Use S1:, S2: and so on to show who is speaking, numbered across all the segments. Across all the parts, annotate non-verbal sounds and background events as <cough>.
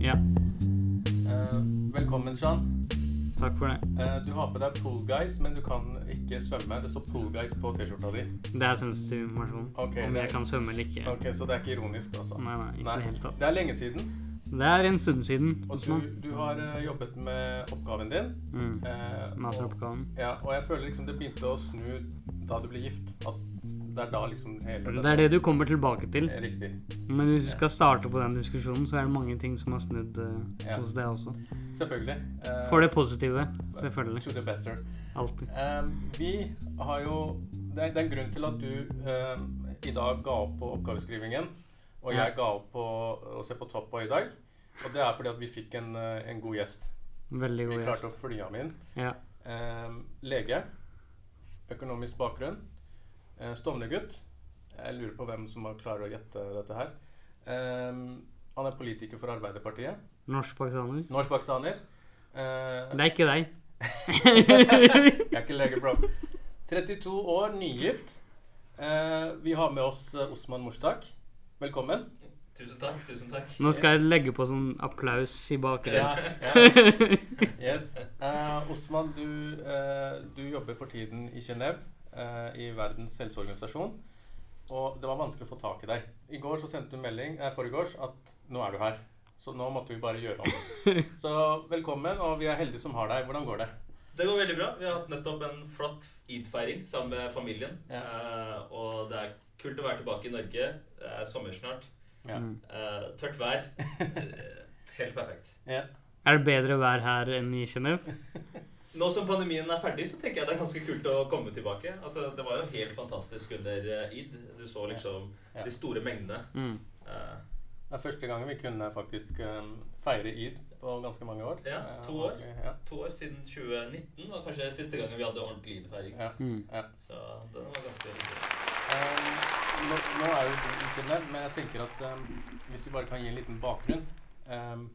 S1: Ja,
S2: Uh, velkommen, Jean.
S1: takk for det.
S2: Uh, du har på deg Pool Guys, men du kan ikke svømme. Det står Pool Guys på T-skjorta di.
S1: Det er sensitiv informasjon.
S2: Okay,
S1: om
S2: det-
S1: jeg kan svømme eller ikke.
S2: Ok, Så det er ikke ironisk, altså?
S1: Nei, nei, ikke
S2: Nei.
S1: det tatt.
S2: Det er lenge siden,
S1: Det er en stund siden.
S2: og du, du har uh, jobbet med oppgaven din.
S1: Mm.
S2: Eh, og, ja, og jeg føler liksom det begynte å snu da du ble gift. At det er da liksom hele
S1: Det er det du kommer tilbake til.
S2: er riktig.
S1: Men hvis vi skal starte på den diskusjonen, så er det mange ting som har snudd uh,
S2: Ja.
S1: hos deg også.
S2: Selvfølgelig. Uh,
S1: For det positive, selvfølgelig.
S2: To the better.
S1: Alltid.
S2: Eh, vi har jo Det er, det er en grunn til at du eh, i dag ga opp på oppgaveskrivingen, og jeg ga opp på å se på toppa i dag. Og det er fordi at vi fikk en, eh, en god gjest.
S1: Veldig
S2: Vi
S1: god
S2: klarte
S1: gjest.
S2: å fly ham inn.
S1: Ja.
S2: Eh, lege. Økonomisk bakgrunn. Eh, Stovner-gutt. Jeg lurer på hvem som klarer å gjette dette her. Eh, han er politiker for Arbeiderpartiet.
S1: Norsk-pakistaner.
S2: Norsk-pakistaner. Eh,
S1: Det er ikke deg. <laughs>
S2: Jeg er ikke lege, bro. 32 år, nygift. Eh, vi har med oss Osman Mushtaq. Velkommen.
S3: Tusen takk. tusen takk.
S1: Nå skal jeg legge på sånn applaus i
S2: Ja,
S1: bakgrunnen.
S2: ja. <laughs> Yes. Eh, Osman, du, eh, du jobber for tiden i Genéve, eh, i Verdens helseorganisasjon. Og det var vanskelig å få tak i deg. I går så sendte du melding eh, foregårs at nå er du her. Så nå måtte vi bare gjøre om. <laughs> Så velkommen, og vi er heldige som har deg. Hvordan går det?
S3: Det går veldig bra. Vi har hatt nettopp en flott id-feiring sammen med familien.
S2: Ja.
S3: Eh, og det er kult å være tilbake i Norge. Det er sommer snart.
S2: Ja.
S1: Mm.
S3: Eh, tørt vær. <laughs> Eh, Helt perfekt.
S2: Ja.
S1: Er det bedre vær her enn i Genéve? <laughs>
S3: Nå som pandemien er ferdig, så tenker jeg det er ganske kult å komme tilbake. Altså, Det var jo helt fantastisk under eh, id. Du så liksom
S2: Ja.
S3: de store mengdene.
S1: Mm.
S3: Uh,
S2: Det er første gangen vi kunne faktisk um, feire id på ganske mange år.
S3: Ja, to år.
S2: Ja.
S3: to år siden 2019 var kanskje siste gangen vi hadde ordentlig id-feiring.
S2: Ja.
S1: Mm.
S3: Så den var ganske
S2: Um, nå, nå er jo ikke der, men jeg tenker at um, hvis vi bare kan gi en liten bakgrunn um,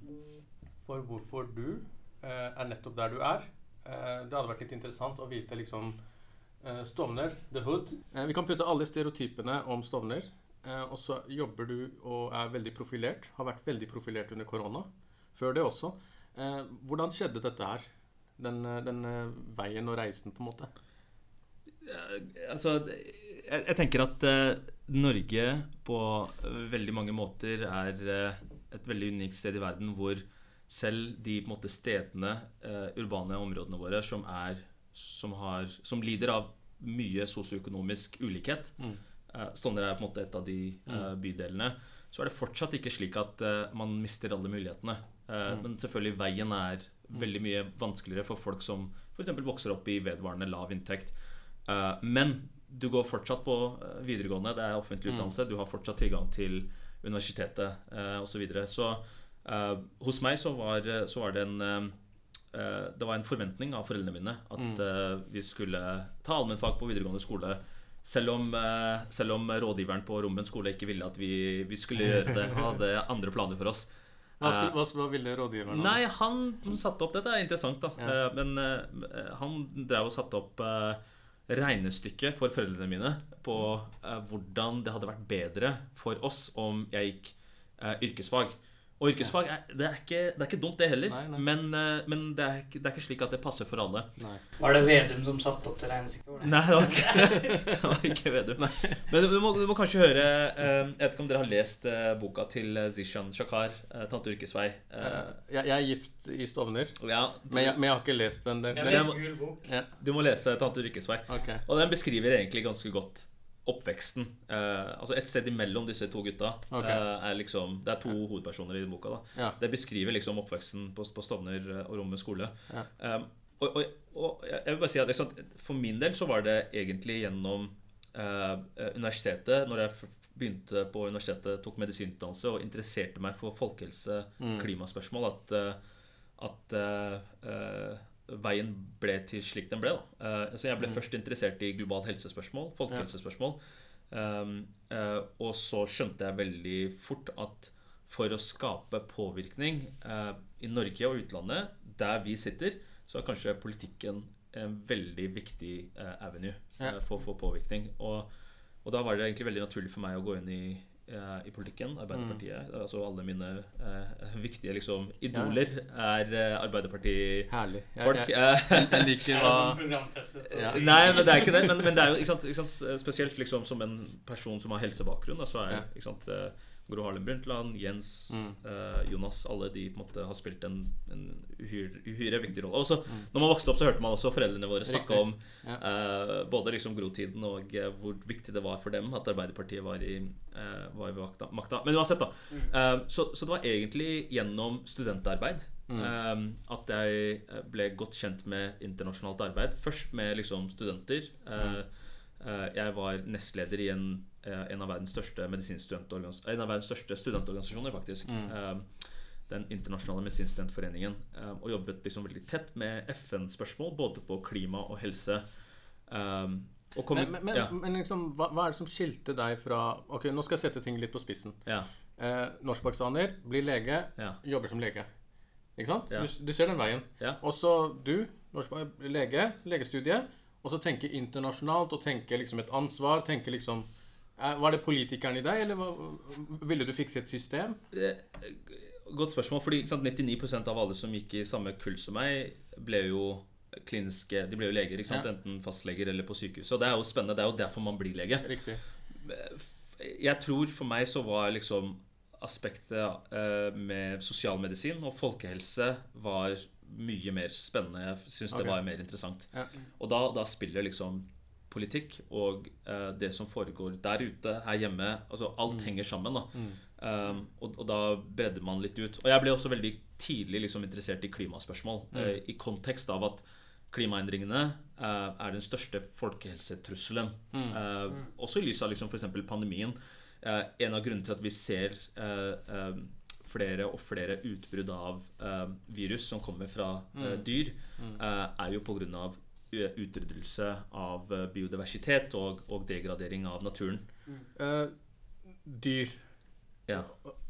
S2: for hvorfor du uh, er nettopp der du er. Uh, det hadde vært litt interessant å vite liksom uh, Stovner, The Hood. Uh, vi kan putte alle stereotypene om Stovner. Uh, og så jobber du og er veldig profilert. Har vært veldig profilert under korona. Før det også. Uh, hvordan skjedde dette her? Den, den uh, veien og reisen, på en måte.
S3: Eh, Altså, jeg, jeg tenker at eh, Norge på eh, veldig mange måter er eh, et veldig unikt sted i verden hvor selv de på en måte stedene, uh, urbane områdene våre, som, er, som, har, som lider av mye sosioøkonomisk ulikhet
S2: Mm.
S3: uh, Stovner er på en måte et av de uh, bydelene. Så er det fortsatt ikke slik at eh, man mister alle mulighetene. Eh,
S2: Mm.
S3: Men selvfølgelig veien er veldig mye vanskeligere for folk som f.eks. vokser opp i vedvarende lav inntekt. Eh, men du går fortsatt på eh, videregående, det er offentlig
S2: Mm.
S3: utdannelse. Du har fortsatt tilgang til universitetet uh, osv. Så, videre. så eh, hos meg så var, så var det en eh, eh, Det var en forventning av foreldrene mine at
S2: Mm.
S3: eh, vi skulle ta allmennfag på videregående skole. Selv om, eh, selv om rådgiveren på Rommen skole ikke ville at vi, vi skulle gjøre det. Hadde andre planer for oss.
S2: Hva, skulle,
S3: Eh,
S2: hva, ville rådgiveren?
S3: Nei, han satte opp Dette er interessant, da.
S2: Ja.
S3: Eh, Men eh, han drev og satte opp regnestykket regnestykke for foreldrene mine på eh, hvordan det hadde vært bedre for oss om jeg gikk eh, yrkesfag. Og yrkesfag er, det, er ikke, det er ikke dumt, det heller.
S2: Nei, nei.
S3: Men, eh, men det, er, ikke- det er ikke slik at det passer for alle.
S2: Nei.
S1: Var det Vedum som satte opp til regnestykket?
S3: Nei, det var ikke, <laughs> det var ikke Vedum. Men du må, du må kanskje høre eh, Jeg vet ikke om dere har lest eh, boka til Zishan Shakar, 'Tante Yrkesvei'.
S2: Jeg, jeg er gift i Stovner,
S3: ja, du,
S2: men jeg, men jeg har ikke lest den. den,
S1: Jeg
S3: du må lese 'Tante Yrkesvei'.
S2: Okay.
S3: Og den beskriver egentlig ganske godt oppveksten. Eh, altså Et sted imellom disse to gutta
S2: Okay.
S3: eh, er liksom Det er to hovedpersoner i boka. da
S2: Ja.
S3: Det beskriver liksom oppveksten på, på Stovner eh, og Rommet skole.
S2: Ja.
S3: Um, og, og, og jeg vil bare si at liksom, For min del så var det egentlig gjennom eh, universitetet, når jeg begynte på universitetet, tok medisinutdannelse og interesserte meg for folkehelse,
S2: Mm.
S3: klimaspørsmål, at, at veien ble til slik den ble. Da. Eh, så jeg ble
S2: Mm.
S3: først interessert i globalt helsespørsmål, folkehelsespørsmål. Um, eh, og så skjønte jeg veldig fort at for å skape påvirkning eh, i Norge og utlandet, der vi sitter, så er kanskje politikken en veldig viktig avenue for, for påvirkning. Og, og da var det egentlig veldig naturlig for meg å gå inn i, i politikken. Arbeiderpartiet. Altså alle mine eh, viktige liksom idoler er eh, Arbeiderparti-folk. Jeg,
S2: jeg, jeg liker <laughs> hva Ja.
S3: Nei, men det er ikke det. Men, men det er jo ikke sant, ikke sant, spesielt liksom som en person som har helsebakgrunn. Da, så er
S2: Ja.
S3: ikke sant, eh, Gro Harlem Brundtland, Jens,
S2: Mm.
S3: eh, Jonas Alle de på en måte har spilt en, en uhyre, uhyre viktig rolle. Og så
S2: Mm.
S3: Når man vokste opp, så hørte man også foreldrene våre snakke om
S2: Ja.
S3: eh, både liksom Gro-tiden og eh, hvor viktig det var for dem at Arbeiderpartiet var i, eh, var i makta, makta. Men uansett, da. Eh, så, så det var egentlig gjennom studentarbeid
S2: Mm.
S3: eh, at jeg ble godt kjent med internasjonalt arbeid. Først med liksom studenter. Eh, eh, jeg var nestleder i en, en av verdens største En av verdens største studentorganisasjoner, faktisk.
S2: Mm.
S3: Eh, den internasjonale medisinstudentforeningen. eh, og jobbet liksom veldig tett med FN-spørsmål, både på klima og helse. Eh, og kom,
S2: Men, men,
S3: ja,
S2: men liksom, hva, hva er det som skilte deg fra Ok, nå skal jeg sette ting litt på spissen.
S3: ja,
S2: Eh, Norskpakistaner, blir lege,
S3: ja,
S2: jobber som lege. Ikke sant? Du, du ser den veien. Og så du, norsk lege, legestudie, og så tenke internasjonalt og tenke liksom et ansvar. tenke liksom eh, Var det politikeren i deg, eller var, ville du fikse et system?
S3: Eh, Godt spørsmål, fordi sant, 99% av alle som gikk i samme kull som meg, ble jo kliniske De ble jo leger?
S2: Ja.
S3: enten fastleger eller på sykehus. Og det er jo spennende. Det er jo derfor man blir lege.
S2: Riktig.
S3: Jeg tror for meg så var liksom aspektet eh, med sosialmedisin og folkehelse var mye mer spennende. Jeg syns
S2: okay.
S3: det var mer interessant.
S2: Ja.
S3: Og da, da spiller liksom politikk og eh, det som foregår der ute, her hjemme Altså alt henger sammen. da
S2: Mm.
S3: Um, og, og da bredder man litt ut. Og jeg ble også veldig tidlig liksom interessert i klimaspørsmål. eh, I kontekst av at klimaendringene eh, er den største folkehelsetrusselen. Eh, også i lys av liksom f.eks. pandemien. Eh, en av grunnene til at vi ser eh, flere og flere utbrudd av virus som kommer fra eh, dyr, er jo pga. Utryddelse av eh, biodiversitet og, og degradering av naturen.
S2: Eh, dyr.
S3: Ja.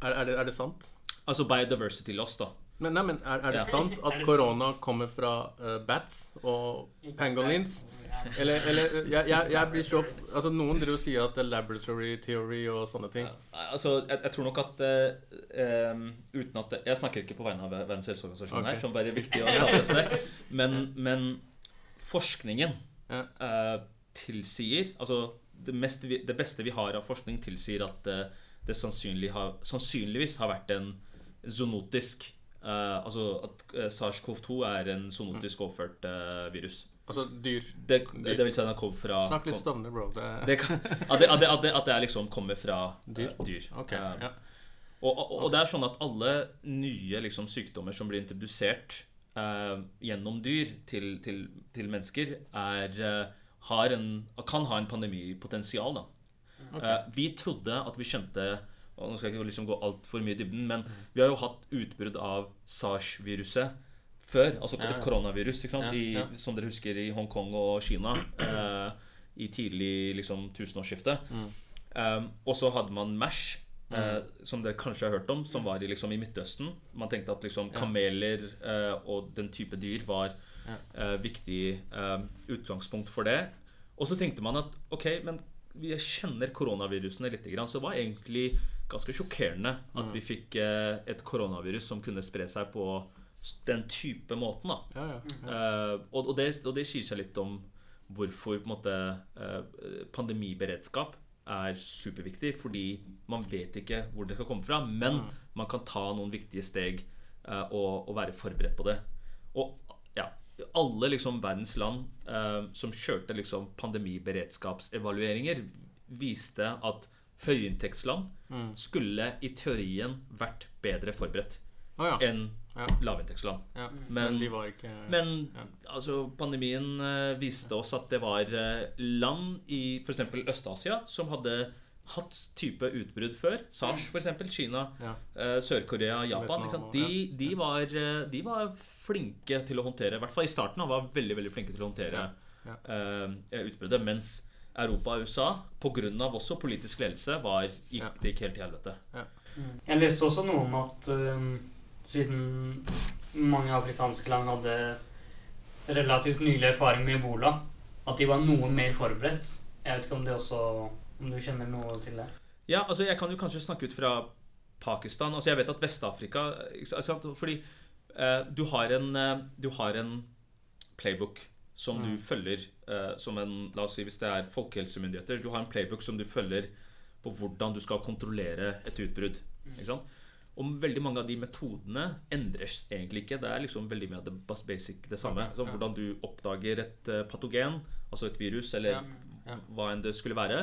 S2: Er, er, det, er det sant?
S3: Altså biodiversity loss, da.
S2: Men, nei, men er, er det
S3: Ja.
S2: sant <laughs> at korona kommer fra uh, bats og pangolins? Eller, eller jeg, jeg, jeg blir så Altså Noen driver og sier at det er laboratory theory og sånne ting.
S3: Ja, Altså, jeg, jeg tror nok at uh, Uten at Jeg snakker ikke på vegne av Verdens helseorganisasjon her, som bare er viktig å stadfeste. Men, men forskningen
S2: Ja.
S3: eh, tilsier Altså, det, mest, det beste vi har av forskning, tilsier at eh, det sannsynlig har, sannsynligvis har vært en zoonotisk eh, Altså at eh, SARS-CoV-2 er en zoonotisk overført eh, virus.
S2: Altså dyr.
S3: Det, det, vil si at den kom fra
S2: Snakk litt Stovner, bro. Det, <laughs>
S3: det kan, at, det, at, det, at, det, at liksom kommer fra
S2: Dyr?
S3: eh, dyr.
S2: Okay,
S3: Eh,
S2: ja.
S3: og, og, og det er sånn at alle nye liksom, sykdommer som blir introdusert eh, gjennom dyr til, til, til mennesker, er, eh, har en, kan ha en pandemipotensial. Da. Eh, vi trodde at vi skjønte og Nå skal jeg ikke liksom gå altfor mye i dybden, men vi har jo hatt utbrudd av SARS-viruset før. Altså et koronavirus, I, som dere husker i Hongkong og Kina. eh, I tidlig liksom, tusenårsskifte.
S2: Mm.
S3: Um, og så hadde man MERS, eh, som dere kanskje har hørt om, som var i, liksom, i Midtøsten. Man tenkte at liksom, kameler eh, og den type dyr var eh, viktig eh, utgangspunkt for det. Og så tenkte man at ok, men vi kjenner koronavirusene litt, så det var egentlig ganske sjokkerende at vi fikk eh, et koronavirus som kunne spre seg på den type måten. da
S2: Ja, ja.
S3: Eh, og, og, det, og det sier seg litt om hvorfor på en måte, eh, pandemiberedskap er superviktig. Fordi man vet ikke hvor det skal komme fra, men man kan ta noen viktige steg uh, og, og være forberedt på det. Og ja, alle liksom verdens land uh, som kjørte liksom pandemiberedskapsevalueringer, viste at høyinntektsland skulle i teorien vært bedre forberedt
S2: oh, ja.
S3: enn
S2: Ja.
S3: lavinntektsland.
S2: ja.
S3: Men-
S2: Men var ikke
S3: Men
S2: Ja.
S3: altså, pandemien eh, viste oss at det var eh, land i f.eks. Øst-Asia som hadde hatt type utbrudd før. SARS, f.eks. Kina,
S2: Ja.
S3: eh, Sør-Korea, Japan. Ikke sant? De, de, var, de var flinke til å håndtere I hvert fall i starten var veldig veldig flinke til å håndtere
S2: Ja.
S3: eh, utbruddet. Mens Europa og USA, pga. også politisk ledelse, var, gikk, det ikke helt til helvete.
S1: Jeg leste også noe om at um, siden mange afrikanske land hadde relativt nylig erfaring med ebola, at de var noe mer forberedt. Jeg vet ikke om det også Om du kjenner noe til det?
S3: Ja, altså jeg kan jo kanskje snakke ut fra Pakistan. Altså jeg vet at Vest-Afrika Fordi eh, du, har en, eh, du har en playbook som du
S2: Mm.
S3: følger eh, som en La oss si hvis det er folkehelsemyndigheter. Du har en playbook som du følger på hvordan du skal kontrollere et utbrudd. Ikke sant? Og veldig mange av de metodene endres egentlig ikke. Det er liksom veldig mye av det basic det samme.
S2: Ja.
S3: hvordan du oppdager et eh, patogen, altså et virus, eller hva enn det skulle være.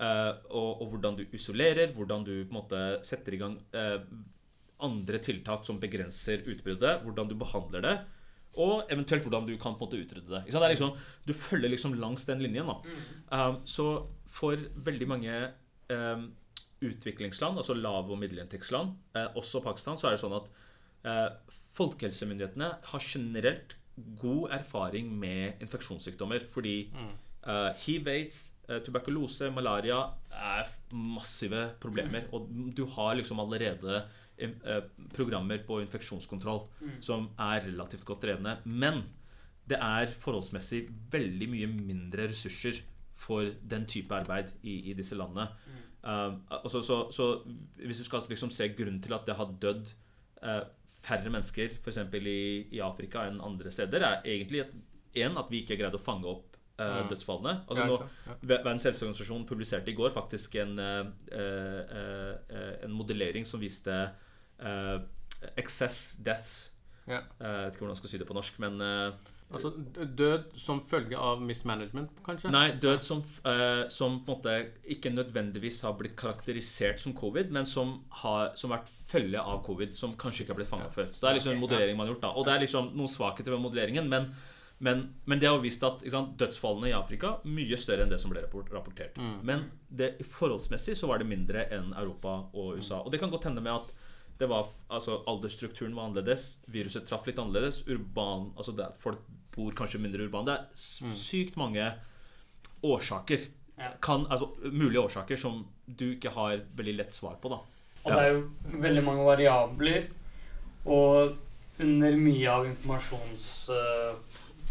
S3: eh, og, og hvordan du isolerer, hvordan du på en måte setter i gang eh, andre tiltak som begrenser utbruddet, hvordan du behandler det, og eventuelt hvordan du kan på en måte utrydde det. Det liksom, du følger liksom langs den linjen. da. Um, så for veldig mange utviklingsland, altså lav- og middelinntektsland, eh, også Pakistan, så er det sånn at eh, folkehelsemyndighetene har generelt god erfaring med infeksjonssykdommer. Fordi eh, hiv, aids, eh, tuberkulose, malaria er massive problemer. Og du har liksom allerede programmer på infeksjonskontroll som er relativt godt drevne. Men det er forholdsmessig veldig mye mindre ressurser for den type arbeid i, i disse landene. Um, altså, så, så hvis du skal liksom se grunnen til at det har dødd uh, færre mennesker f.eks. I, i Afrika enn andre steder, er egentlig at, en, at vi ikke greide å fange opp
S2: uh,
S3: dødsfallene. Altså nå. Verdens helseorganisasjon publiserte i går faktisk en, en modellering som viste excess deaths.
S2: Ja.
S3: Jeg vet ikke hvordan jeg skal si det på norsk, men
S2: Altså død som følge av mismanagement, kanskje?
S3: Nei, død som, eh, som på en måte ikke nødvendigvis har blitt karakterisert som covid, men som har som vært følge av covid, som kanskje ikke har blitt fanga før. Det er liksom en modellering man har gjort da Og det er liksom noen svakheter ved modelleringen, men, men, men det har vist at sant, dødsfallene i Afrika mye større enn det som ble rapportert.
S2: Mm.
S3: Men det, forholdsmessig så var det mindre enn Europa og USA. Og det kan godt hende med at det var, altså Aldersstrukturen var annerledes. Viruset traff litt annerledes. Urban, altså det at Folk bor kanskje mindre urban. Det er sykt mange årsaker. Kan, altså Mulige årsaker som du ikke har veldig lett svar på. da
S1: Og det er jo veldig mange variabler. Og under mye av informasjons, uh,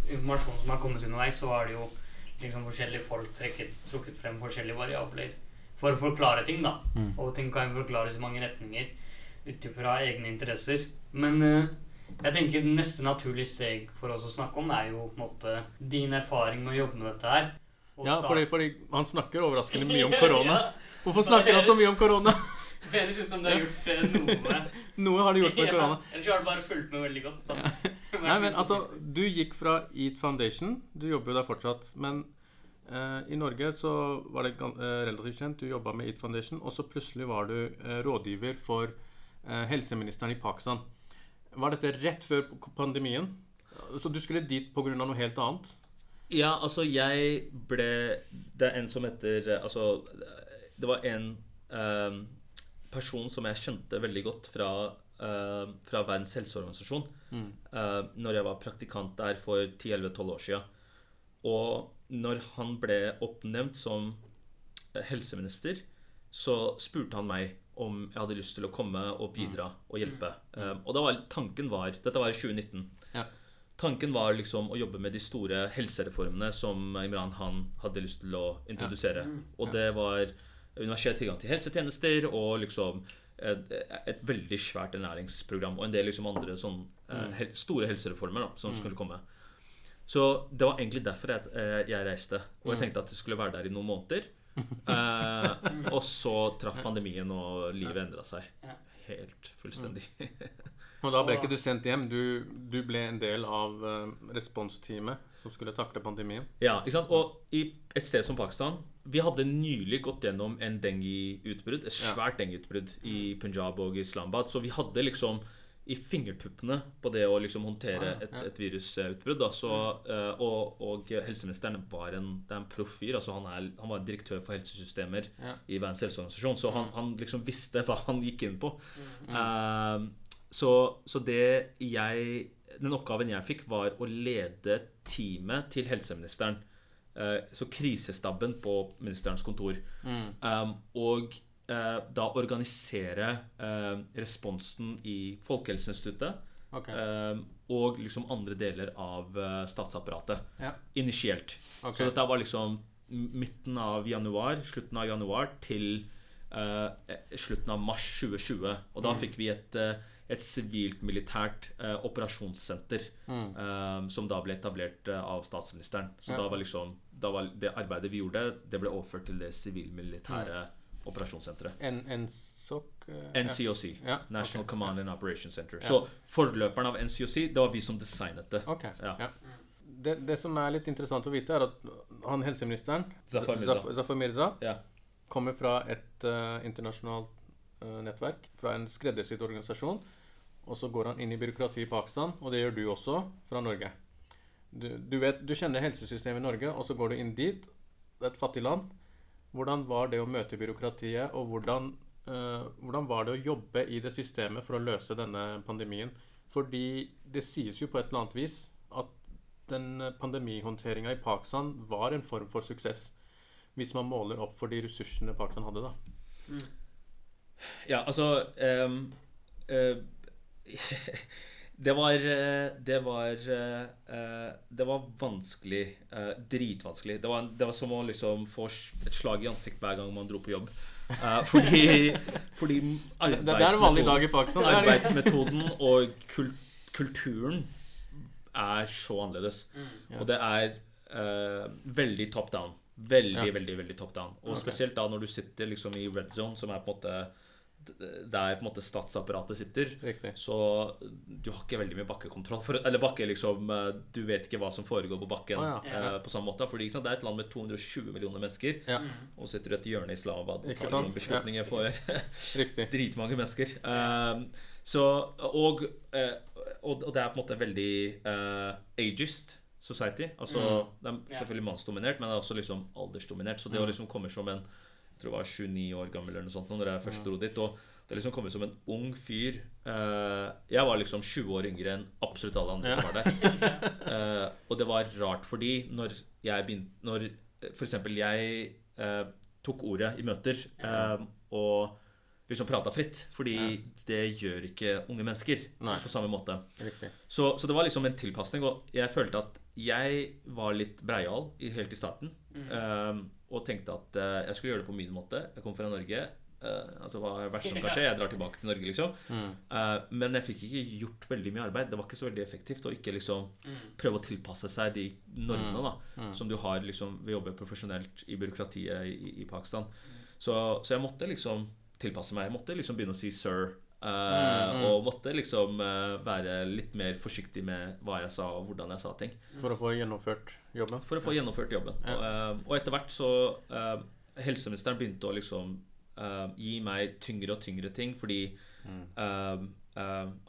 S1: informasjonen som har kommet underveis, så har det jo liksom forskjellige folk trekket, trukket frem forskjellige variabler for å forklare ting. da
S2: Mm.
S1: Og ting kan forklares i mange retninger ut ifra egne interesser. Men eh, jeg tenker neste naturlige steg for oss å snakke om, er jo på en måte din erfaring med å jobbe med dette her.
S2: Ja, fordi, fordi han snakker overraskende mye om <laughs> korona.
S1: Ja,
S2: Hvorfor snakker han så mye om korona? <laughs>
S1: det høres ut som du har gjort eh, noe <laughs>
S2: Noe har du gjort med korona.
S1: Ellers har du bare fulgt med veldig godt.
S2: Nei, men altså, Du gikk fra Eat Foundation. Du jobber jo der fortsatt. Men eh, i Norge så var det eh, relativt kjent. Du jobba med Eat Foundation, og så plutselig var du eh, rådgiver for eh, helseministeren i Pakistan. Var dette rett før pandemien? Så du skulle dit pga. noe helt annet?
S3: Ja, altså jeg ble Det er en som heter Altså Det var en eh, person som jeg kjente veldig godt fra, eh, fra Verdens helseorganisasjon
S2: Mm.
S3: eh, når jeg var praktikant der for 10-11-12 år siden. Og når han ble oppnevnt som eh, helseminister, så spurte han meg om jeg hadde lyst til å komme og bidra og hjelpe. Um, og da var tanken var Dette var i 2019.
S2: Ja.
S3: Tanken var liksom å jobbe med de store helsereformene som Imran Han hadde lyst til å introdusere. Og det var universell tilgang til helsetjenester og liksom et, et veldig svært ernæringsprogram og en del liksom andre sånn eh, hel, store helsereformer da, som skulle komme. Så det var egentlig derfor jeg, eh, jeg reiste. Og jeg tenkte at jeg skulle være der i noen måneder. Eh, og så traff pandemien, og livet endra seg. Helt fullstendig. <laughs>
S2: Og da ble ikke du sendt hjem. Du, du ble en del av eh, responsteamet som skulle takle pandemien.
S3: Ja, ikke sant? Og i et sted som Pakistan Vi hadde nylig gått gjennom en dengue-utbrudd. Et
S2: Ja.
S3: svært dengue-utbrudd i Punjab og Islamabad. Så vi hadde liksom i fingertuppene på det å liksom håndtere
S2: Ah,
S3: et, et virusutbrudd. Da. Så, eh, og, og helseministeren var en, det er en proff fyr. Altså han, er, han var direktør for helsesystemer
S2: Ja.
S3: i Verdens helseorganisasjon. Så han, han liksom visste hva han gikk inn på.
S2: Mm.
S3: Uh, så, så det jeg Den oppgaven jeg fikk, var å lede teamet til helseministeren. Uh, så krisestaben på ministerens kontor.
S2: Mm.
S3: Um, og da organisere eh, responsen i Folkehelseinstituttet.
S2: Okay.
S3: eh, og liksom andre deler av eh, statsapparatet.
S2: Ja.
S3: Initielt.
S2: Okay.
S3: Så dette var liksom midten av januar, slutten av januar til eh, slutten av mars 2020. Og da
S2: Mm.
S3: fikk vi et, eh, et sivilt-militært eh, operasjonssenter
S2: Mm.
S3: eh, som da ble etablert eh, av statsministeren. Så
S2: Ja.
S3: da var liksom da var det arbeidet vi gjorde, det ble overført til det sivilmilitære operasjonssenteret.
S2: En, en sokk eh,
S3: NCOC.
S2: Ja,
S3: National
S2: okay.
S3: Command and Operations Center.
S2: Ja.
S3: Så forløperen av NCOC, det var vi som designet det.
S2: Okay.
S3: Ja.
S2: Det, det som er litt interessant å vite, er at han helseministeren,
S3: Zafar Mirza.
S2: Zafar Mirza,
S3: Ja.
S2: kommer fra et uh, internasjonalt uh, nettverk, fra en skreddersydd organisasjon. Og så går han inn i byråkratiet i Pakistan, og det gjør du også, fra Norge. Du, du, vet, du kjenner helsesystemet i Norge, og så går du inn dit. Det er et fattig land. Hvordan var det å møte byråkratiet, og hvordan, eh, hvordan var det å jobbe i det systemet for å løse denne pandemien? Fordi det sies jo på et eller annet vis at den pandemihåndteringa i Pakistan var en form for suksess. Hvis man måler opp for de ressursene Pakistan hadde, da.
S3: Ja, altså um, eh, <laughs> Det var eh, Det var eh, Det var vanskelig. eh, dritvanskelig. Det var, det var som å liksom få et slag i ansiktet hver gang man dro på jobb. Eh, fordi <laughs> fordi
S2: arbeidsmetoden, det en vanlig dag i Pakistan. det det.
S3: arbeidsmetoden og kulturen er så annerledes. Og det er eh, veldig top down. Veldig,
S2: Ja.
S3: veldig veldig top down. Og spesielt da når du sitter liksom i red zone, som er på en måte der på en måte statsapparatet sitter.
S2: Riktig.
S3: Så du har ikke veldig mye bakkekontroll. For, eller bakke liksom eh, Du vet ikke hva som foregår på bakken
S2: Å,
S3: eh, på samme måte. Fordi ikke sant, det er et land med 220 millioner mennesker,
S2: Ja,
S3: og sitter du i et hjørne i slava, og tar liksom beslutninger for <laughs> dritmange mennesker. Um, så, og, eh, og, og det er på en måte veldig uh, ageist society. Altså, Det er selvfølgelig mannsdominert, men det er også liksom aldersdominert. Så det å liksom komme som en jeg tror jeg var 29 år gammel eller noe sånt når jeg først dro dit. Og det liksom komme som en ung fyr eh, Jeg var liksom 20 år yngre enn absolutt alle andre
S2: Ja.
S3: som var der. <laughs> Eh, og det var rart fordi når jeg begynte Når eksempel jeg eh, tok ordet i møter og liksom prata fritt. Fordi det gjør ikke unge mennesker
S2: Nei.
S3: på samme måte. Så, så det var liksom en tilpasning, og jeg følte at jeg var litt breial helt i starten. eh, og tenkte at uh, jeg skulle gjøre det på min måte. Jeg kom fra Norge. Uh, altså Hva er det verste som <laughs> kan skje? Jeg drar tilbake til Norge, liksom.
S2: Mm.
S3: Uh, men jeg fikk ikke gjort veldig mye arbeid. Det var ikke så veldig effektivt å ikke liksom prøve å tilpasse seg de normene da
S2: Mm.
S3: som du har liksom ved å jobbe profesjonelt i byråkratiet i, i Pakistan. Så, så jeg måtte liksom tilpasse meg. Jeg måtte liksom begynne å si 'sir'. Eh,
S2: Mm, mm.
S3: Og måtte liksom uh, være litt mer forsiktig med hva jeg sa, og hvordan jeg sa ting.
S2: For å få gjennomført jobben.
S3: For å få gjennomført jobben.
S2: Ja.
S3: Og, eh, og etter hvert så Helseministeren begynte å liksom gi meg tyngre og tyngre ting, fordi
S2: Mm.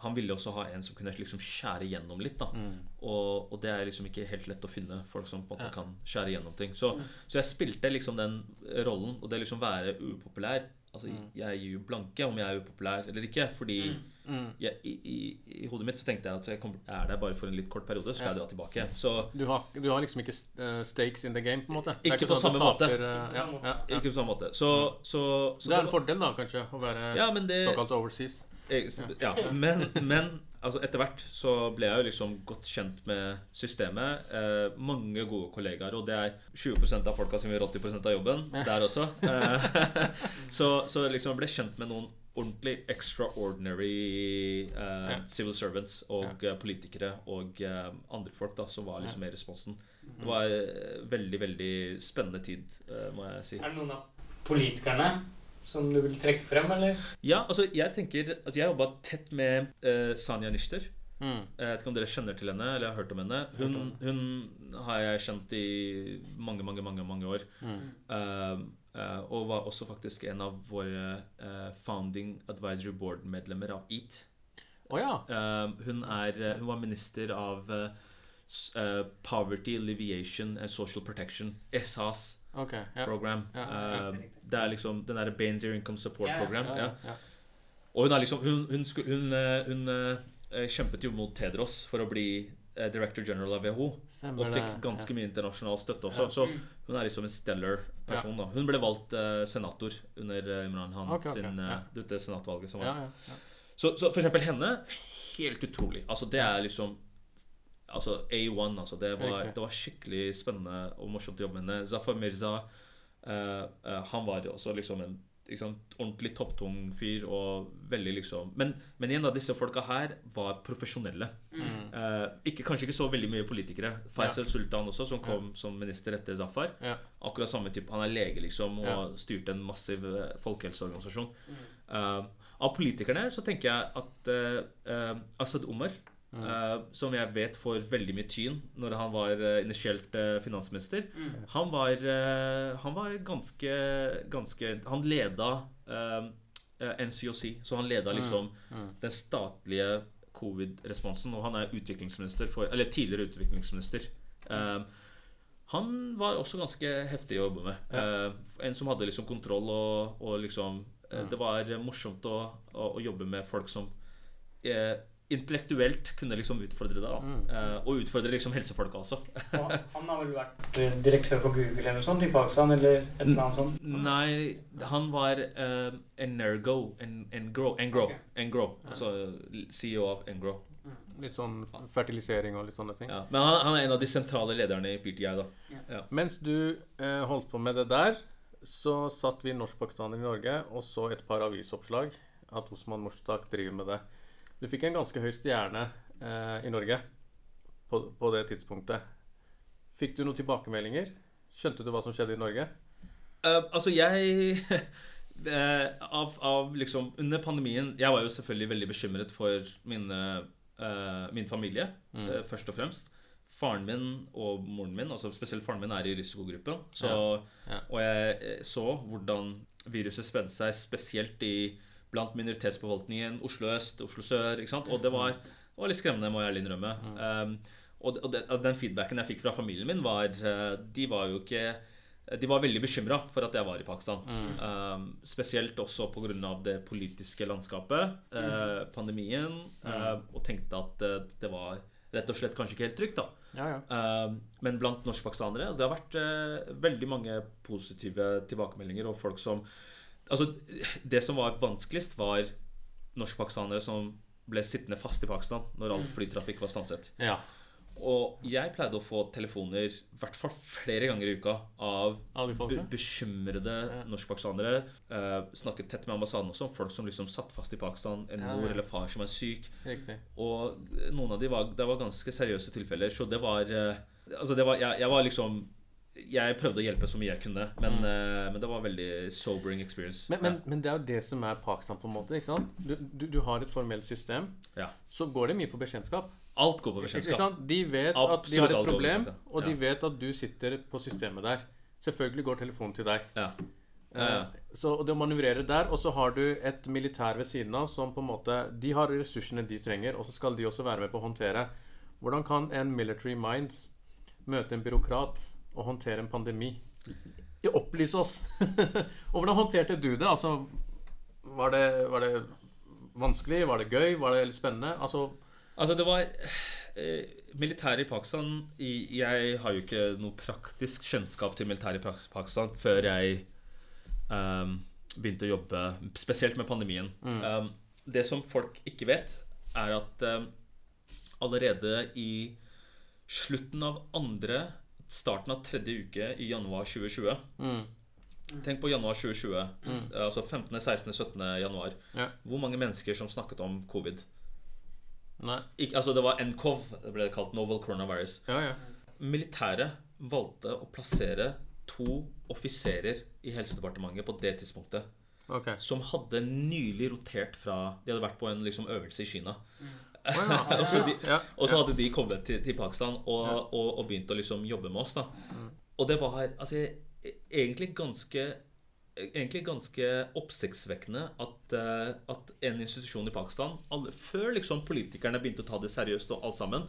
S3: han ville også ha en som kunne liksom skjære gjennom litt. da
S2: Mm.
S3: og, og det er liksom ikke helt lett å finne folk som på en måte
S2: Ja.
S3: kan skjære gjennom ting. Så, så jeg spilte liksom den rollen, og det liksom være upopulær. Altså,
S2: Mm.
S3: Jeg gir jo blanke om jeg er upopulær eller ikke. Fordi
S2: Mm.
S3: jeg, i, i, i hodet mitt så tenkte jeg at jeg, kommer- er der bare for en litt kort periode, så skal jeg dra tilbake. Så
S2: Du, har, du har liksom ikke eh, stakes in the game, på en måte? Er
S3: Ikke på
S2: sånn
S3: samme måte.
S2: taper, eh, ja, ja, ja.
S3: ikke på samme måte. Så, så, så
S2: Det er en fordel, da, kanskje, å være
S3: Ja, det
S2: såkalt overseas.
S3: Jeg, sp- Ja, men, men altså etter hvert så ble jeg jo liksom godt kjent med systemet. Eh, mange gode kollegaer, og det er 20% av folka som gjør 80% av jobben der også. Eh, <laughs> så, så liksom jeg ble kjent med noen ordentlig extraordinary eh,
S2: Ja.
S3: civil servants og ja. politikere og eh, andre folk da som var liksom med i responsen. Det var en veldig, veldig spennende tid, eh, må jeg si.
S1: Er det noen av politikerne som du vil trekke frem, eller?
S3: Ja, altså jeg tenker altså Jeg jobba tett med uh, Sanja Nishter.
S2: Mm.
S3: Jeg vet ikke om dere kjenner til henne eller har hørt om henne. Hun, hun har jeg kjent i mange, mange, mange, mange år.
S2: Mm.
S3: Uh, uh, og var også faktisk en av våre eh, founding advisory board-medlemmer av EAT.
S2: Oh, ja.
S3: Eh, hun, er, eh, hun var minister av eh, eh, Poverty Alleviation and Social Protection, SAS
S2: Ok. yeah.
S3: program.
S2: Yeah,
S3: uh,
S1: riktig, riktig.
S3: det er liksom den derre Baines Income Support Program. Og hun er liksom Hun, hun, skulle, hun, eh, hun uh, kjempet jo mot Tedros for å bli uh, director general av WHO.
S2: Stemmer
S3: Og fikk ganske mye internasjonal støtte også. Så hun er liksom en stellar person. da Hun ble valgt senator under Imran Khan
S2: okay, okay,
S3: sin dette senatvalget som var. Så, så for eksempel henne Helt utrolig. Altså Det er liksom Altså A1. Altså det var, det var skikkelig spennende og morsomt å jobbe med henne. Zafar Mirza uh, eh, Han var jo også liksom en liksom, ordentlig topptung fyr og veldig liksom Men, men igjen, da, disse folka her var profesjonelle. Eh, ikke, kanskje ikke så veldig mye politikere. Faisal Sultan også, som kom som minister etter Zafar.
S2: Ja.
S3: Akkurat samme type. Han er lege, liksom, og styrte en massiv folkehelseorganisasjon. folkehelseorganisasjon. Eh, av politikerne så tenker jeg at eh, eh, Asad Eh, som jeg vet får veldig mye tyn når han var uh, initielt uh, finansminister. Han var, han var ganske, ganske Han leda NCOC, så han leda liksom den statlige covid-responsen. Og han er utviklingsminister for Eller tidligere utviklingsminister. Han var også ganske heftig å jobbe med. En som hadde liksom kontroll og, og liksom eh, Det var morsomt å, å, å jobbe med folk som intellektuelt kunne liksom utfordre deg. Da. Eh, og utfordre liksom helsefolka også.
S1: Og han <laughs> har vel vært direktør på Google eller noe sånt i Pakistan, eller et eller annet sånt?
S3: Nei, han var uh, Energo en, Engro, Engro,
S1: Ok.
S3: Engro Altså CEO av Engro.
S2: Litt sånn fertilisering og litt sånne ting.
S3: Ja. Men han, han er en av de sentrale lederne i PTI. da
S2: Mens du eh, holdt på med det der, så satt vi norskpakistanere i Norge og så et par avisoppslag at Osman Mushtaq driver med det. Du fikk en ganske høy stjerne eh, i Norge på, på det tidspunktet. Fikk du noen tilbakemeldinger? Skjønte du hva som skjedde i Norge?
S3: Uh, altså, jeg <laughs> eh, av, av liksom Under pandemien Jeg var jo selvfølgelig veldig bekymret for mine, uh, min familie, eh, først og fremst. Faren min og moren min, altså spesielt faren min, er i risikogruppen. Så,
S2: Ja.
S3: Og jeg så hvordan viruset spredde seg spesielt i, blant minoritetsbefolkningen. Oslo øst, Oslo sør. ikke sant? Og det var, det var litt skremmende, må jeg ærlig innrømme. Um, og og den, den feedbacken jeg fikk fra familien min, var eh, De var jo ikke de var veldig bekymra for at jeg var i Pakistan. Um, spesielt også pga. det politiske landskapet, uh, pandemien, uh, og tenkte at uh, det var rett og slett kanskje ikke helt trygt. da
S2: Ja, ja.
S3: Um, men blant norskpakistanere altså Det har vært veldig mange positive tilbakemeldinger og folk som Altså, det som var vanskeligst, var norskpakistanere som ble sittende fast i Pakistan når all flytrafikk var stanset.
S2: ja.
S3: Og jeg pleide å få telefoner i hvert fall flere ganger i uka av be bekymrede norskpakistanere. Eh, snakket tett med ambassaden også, folk som liksom satt fast i Pakistan. En
S2: Ja,
S3: mor
S2: ja.
S3: eller far som er syk.
S2: Riktig.
S3: Og noen av de var, det var ganske seriøse tilfeller. Så det var eh, Altså, det var jeg, jeg var liksom Jeg prøvde å hjelpe så mye jeg kunne, men, eh, men det var veldig sobering experience.
S2: Men, men, men det er jo det som er Pakistan, på en måte. ikke sant? Du, du, du har et formelt system.
S3: Ja.
S2: Så går det mye på bekjentskap.
S3: Alt går på bekjentskap.
S2: De vet at de har et problem,
S3: ja.
S2: og de vet at du sitter på systemet der. Selvfølgelig går telefonen til deg.
S3: Ja. Ja, ja.
S2: Så det å manøvrere der, og så har du et militær ved siden av som på en måte De har ressursene de trenger, og så skal de også være med på å håndtere. Hvordan kan en military mind møte en byråkrat og håndtere en pandemi? Opplys oss! <laughs> og hvordan håndterte du det? Altså, var det, var det vanskelig? Var det gøy? Var det litt spennende? Altså
S3: Altså, det var eh, Militæret i Pakistan Jeg har jo ikke noe praktisk kjennskap til militæret i Pakistan før jeg ehm, begynte å jobbe spesielt med pandemien. Um, det som folk ikke vet, er at um, allerede i slutten av andre starten av tredje uke i januar 2020
S2: mm,
S3: Tenk på januar 2020. Altså 15., 16., 17. januar.
S2: Ja.
S3: Hvor mange mennesker som snakket om covid?
S2: Nei.
S3: Ikke, altså det var NCOV, det ble kalt Novel Coronavirus.
S2: Ja, ja.
S3: Militæret valgte å plassere to offiserer i Helsedepartementet på det tidspunktet.
S2: Ok.
S3: Som hadde nylig rotert fra De hadde vært på en liksom, øvelse i Kina.
S2: ja. <laughs>
S3: og, så
S2: Ja.
S3: og så hadde de kommet til, til Pakistan og, og, og begynt å liksom jobbe med oss. da Og det var altså, e- egentlig ganske Egentlig ganske oppsiktsvekkende at, eh, at en institusjon i Pakistan, alle, før liksom politikerne begynte å ta det seriøst og alt sammen,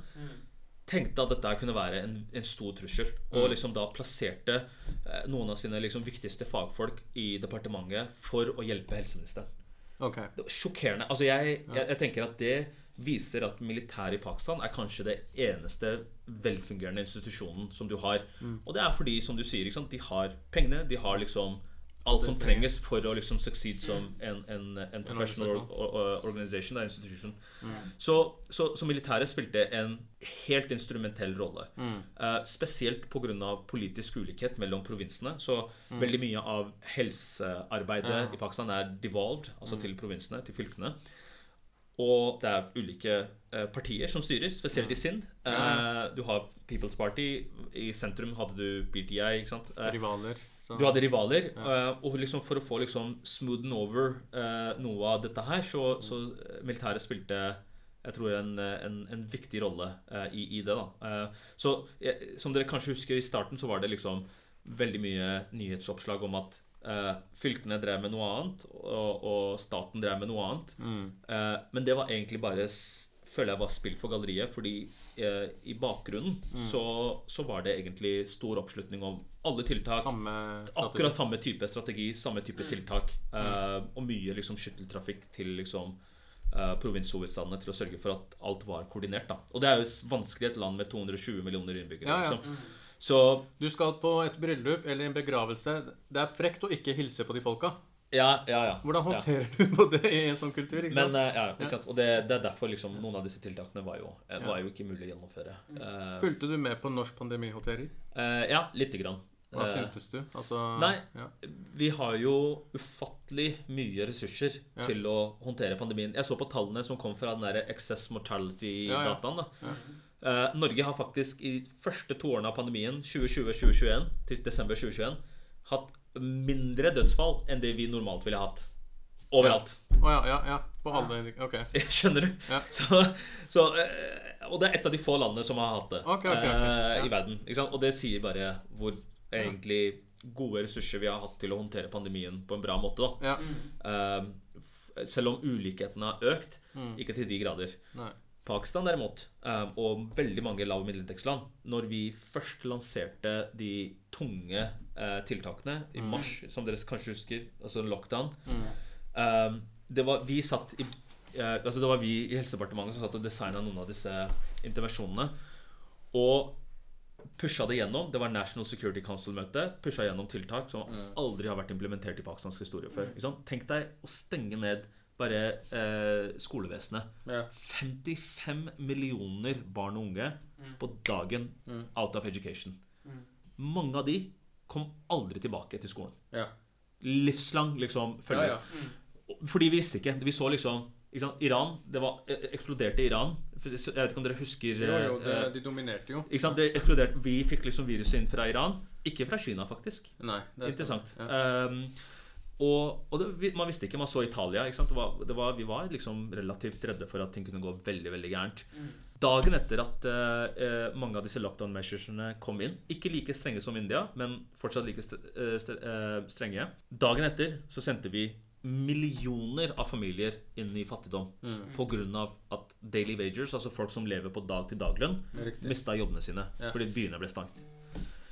S3: tenkte at dette kunne være en, en stor trussel. Og liksom da plasserte eh, noen av sine liksom viktigste fagfolk i departementet for å hjelpe helseministeren.
S2: Okay.
S3: Det var sjokkerende. Altså jeg, jeg, jeg tenker at det viser at militæret i Pakistan er kanskje det eneste velfungerende institusjonen som du har. Og det er fordi, som du sier, sant? de har pengene, de har liksom alt som trenges for å liksom succeed som en, en, en professional or, or, organization, er institution.
S2: Mm.
S3: Så, så, så militæret spilte en helt instrumentell rolle.
S2: Mm.
S3: Uh, spesielt pga. politisk ulikhet mellom provinsene. Så veldig mye av helsearbeidet
S2: Mm. Ja. Mm.
S3: i Pakistan er devolved, altså til provinsene, til fylkene. Og det er ulike eh, partier som styrer, spesielt i.
S2: Ja.
S3: Eh, du har People's Party. I sentrum hadde du BDI. ikke sant? Eh,
S2: Rivaler. så-
S3: du hadde rivaler, og liksom for å få liksom smoothen over noe av dette her, så, så militæret spilte jeg tror en, en, en viktig rolle i, i det. da. Så Som dere kanskje husker, i starten så var det liksom veldig mye nyhetsoppslag om at eh, fylkene drev med noe annet, og, og staten drev med noe annet.
S2: Mm.
S3: Uh, men det var egentlig bare føler jeg var spilt for galleriet, fordi uh, i bakgrunnen så, så var det egentlig stor oppslutning om alle tiltak.
S2: Samme
S3: Akkurat samme type strategi, samme type tiltak. eh, og mye liksom skytteltrafikk til liksom eh, provinshovedstadene til å sørge for at alt var koordinert. da Og det er jo vanskelig i et land med 220 millioner innbyggere.
S2: Ja, ja.
S3: Liksom. Så
S2: Du skal på et bryllup eller en begravelse. Det er frekt å ikke hilse på de folka.
S3: ja, ja, ja.
S2: Hvordan
S3: ja.
S2: håndterer du på det i en sånn kultur? ikke
S3: Men
S2: sant?
S3: Men, ja,
S2: Ja.
S3: ikke sant? Og det, det er derfor liksom noen av disse tiltakene var jo, eh, var jo ikke mulig å gjennomføre. Eh,
S2: Fulgte du med på norsk pandemihåndtering?
S3: Uh, ja, lite grann.
S2: Hva
S3: Eh,
S2: syntes du? Altså,
S3: nei.
S2: Ja.
S3: Vi har jo ufattelig mye ressurser
S2: Ja.
S3: til å håndtere pandemien. Jeg så på tallene som kom fra den der excess mortality-dataen. da. Eh, Norge har faktisk i første to årene av pandemien, 2020-2021 til desember 2021, hatt mindre dødsfall enn det vi normalt ville hatt. Overalt.
S2: Å ja, ja, ja. På alle Ok. <laughs>
S3: Skjønner du?
S2: Ja.
S3: Så, så, eh, og det er et av de få landene som har hatt det
S2: okay, okay, ok.
S3: eh,
S2: Ja.
S3: i verden. Og det sier bare hvor egentlig gode ressurser vi har hatt til å håndtere pandemien på en bra måte. da
S2: Ja.
S3: Selv om ulikhetene har økt,
S2: Mm.
S3: ikke til de grader.
S2: Nei.
S3: Pakistan derimot, eh, og veldig mange lav- og middelinntektsland, når vi først lanserte de tunge eh, tiltakene i
S2: Mm.
S3: mars, som dere kanskje husker, altså lockdown
S2: Mm.
S3: eh, det var, Vi satt i altså Det var vi i Helsedepartementet som satt og designa noen av disse intervensjonene. Og pusha det gjennom. Det var National Security Council-møte. Pusha gjennom tiltak som aldri har vært implementert i pakistansk historie før. Tenk deg å stenge ned bare eh, skolevesenet.
S2: Ja.
S3: 55 millioner barn og unge på dagen
S2: Mm.
S3: out of education.
S1: Mm.
S3: Mange av de kom aldri tilbake til skolen.
S2: Ja.
S3: Livslang liksom
S2: Ja,
S3: følge.
S2: ja.
S3: Fordi vi visste ikke. Vi så liksom? Iran det var, eh, eksploderte i Iran. Jeg vet ikke om dere husker
S2: Jo, jo, det,
S3: eh,
S2: de dominerte jo.
S3: ikke sant? Det eksploderte, Vi fikk liksom viruset inn fra Iran. Ikke fra Kina, faktisk.
S2: Nei, det er
S3: Interessant.
S2: sant. Ja.
S3: Um, og og det, man visste ikke. Man så Italia. Det var, det var, vi var liksom relativt redde for at ting kunne gå veldig veldig gærent. Dagen etter at eh, mange av disse lockdown measuresene kom inn, ikke like strenge som India, men fortsatt like st eh, st strenge Dagen etter så sendte vi millioner av familier inn i fattigdom
S2: Mm.
S3: av at daily wagers, altså folk som lever på dag-til-dag-lønn, mista jobbene sine
S2: Ja.
S3: fordi byene ble stengt.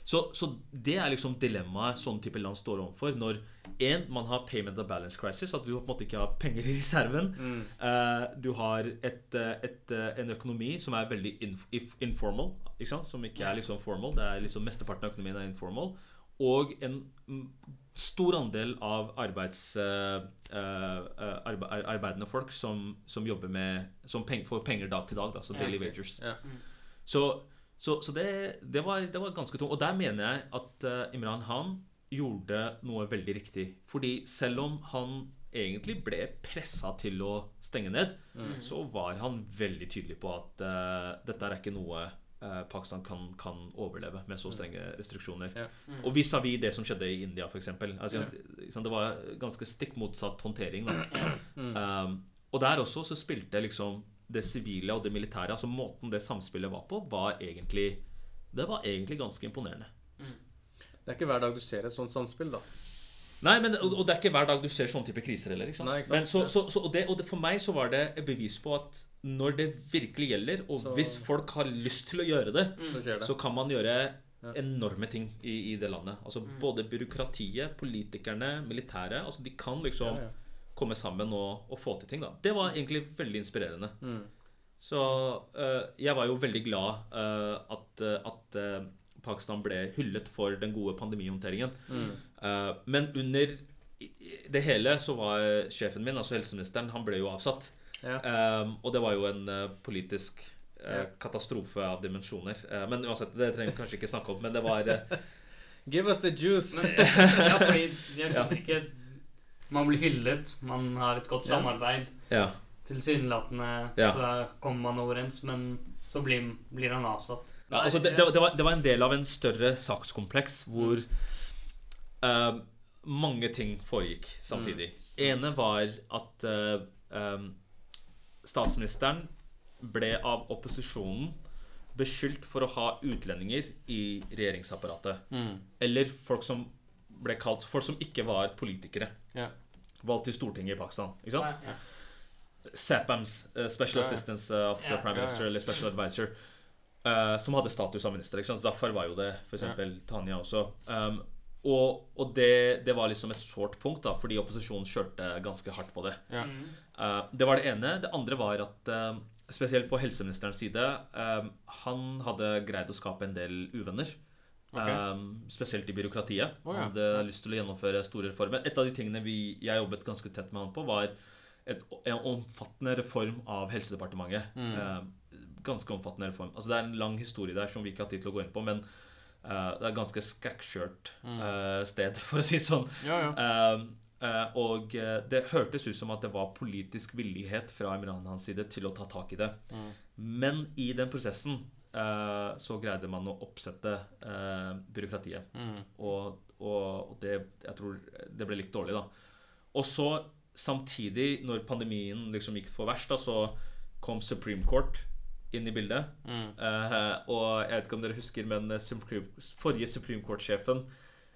S3: Så, så det er liksom dilemmaet sånn type land står overfor når en, man har payment of balance crisis, at du på en måte ikke har penger i reserven.
S2: Mm.
S3: Uh, du har et, eh, et, eh, en økonomi som er veldig inf informal, ikke sant? som ikke er liksom formal. Det er liksom Mesteparten av økonomien er informal. Og en mm, stor andel av arbeids, uh, uh, arbe arbeidende folk som, som jobber med Som peng får penger dag til dag, da, så daily wagers.
S2: Ja.
S3: Så, så, så det, det, var, det var ganske tungt. Og der mener jeg at eh, Imran Khan gjorde noe veldig riktig. Fordi selv om han egentlig ble pressa til å stenge ned,
S2: Mm.
S3: så var han veldig tydelig på at uh, dette er ikke noe uh, Pakistan kan, kan overleve med så strenge restriksjoner.
S2: Ja.
S3: Og vis-à-vis det som skjedde i India, f.eks. Altså, ikke Det var ganske stikk motsatt håndtering. Da.
S2: Mm.
S3: Um, og der også så spilte liksom det sivile og det militære, altså måten det samspillet var på, var egentlig Det var egentlig ganske imponerende.
S2: Det er ikke hver dag du ser et sånt samspill, da.
S3: Nei, men, og, og det er ikke hver dag du ser sånne type kriser heller. ikke sant?
S2: Nei, ikke sant?
S3: Men så, så, så, og det, og det, for meg så var det et bevis på at når det virkelig gjelder, og
S2: Så-
S3: hvis folk har lyst til å gjøre det,
S2: Så skjer det.
S3: så kan man gjøre
S2: Ja.
S3: enorme ting i, i det landet. Altså Både byråkratiet, politikerne, militæret. Altså De kan liksom
S2: Ja, ja.
S3: Komme sammen og, og få til ting. da Det var egentlig veldig inspirerende.
S2: Mm.
S3: Så uh, jeg var jo veldig glad uh, at, eh, at uh, Pakistan ble hyllet for den gode pandemihåndteringen.
S2: Mm.
S3: Men under det hele så var sjefen min, altså helseministeren, han ble jo avsatt.
S2: Ja.
S3: Og det var jo en politisk katastrofe av dimensjoner. Men uansett, det trenger vi kanskje ikke snakke om. Men det var <laughs>
S2: Give us the juice! <laughs>
S1: Ja, fordi <laughs> jeg skjønner ikke Man blir hyllet, man har et godt samarbeid.
S3: Ja.
S1: Tilsynelatende
S3: Ja.
S1: så kommer man overens, men så blir, blir han avsatt.
S3: Ja, altså det, det, var, det var en del av en større sakskompleks hvor uh, mange ting foregikk samtidig. ene var at uh, um, statsministeren ble av opposisjonen beskyldt for å ha utlendinger i regjeringsapparatet.
S2: Mm.
S3: Eller folk som ble kalt Folk som ikke var politikere.
S2: Ja.
S3: Valgt til Stortinget i Pakistan. Ikke sant?
S1: Ja.
S3: SAPAMs, eh, Special
S2: Ja.
S3: Assistance eh, of the Prime. Minister, eller Special Advisor, eh, som hadde status av minister. Ikke sant? Zafar var jo det, for eksempel Tanya også. Um, og og det, det var liksom et sårt punkt, da, fordi opposisjonen kjørte ganske hardt på det.
S2: Ja.
S3: Eh, det var det ene. Det andre var at spesielt på helseministerens side Han hadde greid å skape en del uvenner.
S2: Ok.
S3: Eh, spesielt i byråkratiet.
S2: Oh, ja.
S3: Hadde lyst til å gjennomføre store reformer. Et av de tingene vi, jeg jobbet ganske tett med han på, var et, en omfattende reform av Helsedepartementet.
S2: Mm.
S3: Eh, ganske omfattende reform. Altså Det er en lang historie der som vi ikke har tid til å gå inn på, men Uh, det er et ganske skakkskjørt
S2: Mm.
S3: eh, sted, <laughs> for å si det sånn.
S2: Ja, ja.
S3: Uh, og det hørtes ut som at det var politisk villighet fra Imran hans side til å ta tak i det.
S2: Mm.
S3: Men i den prosessen så greide man å oppsette eh, byråkratiet.
S2: Mm.
S3: Og, og, det, jeg tror det ble litt dårlig, da. Og så samtidig, når pandemien liksom gikk for verst, da, så kom Supreme Court inn i bildet.
S2: Mm.
S3: Uh, og jeg vet ikke om dere husker, men eh, Supreme, forrige Supreme Court-sjefen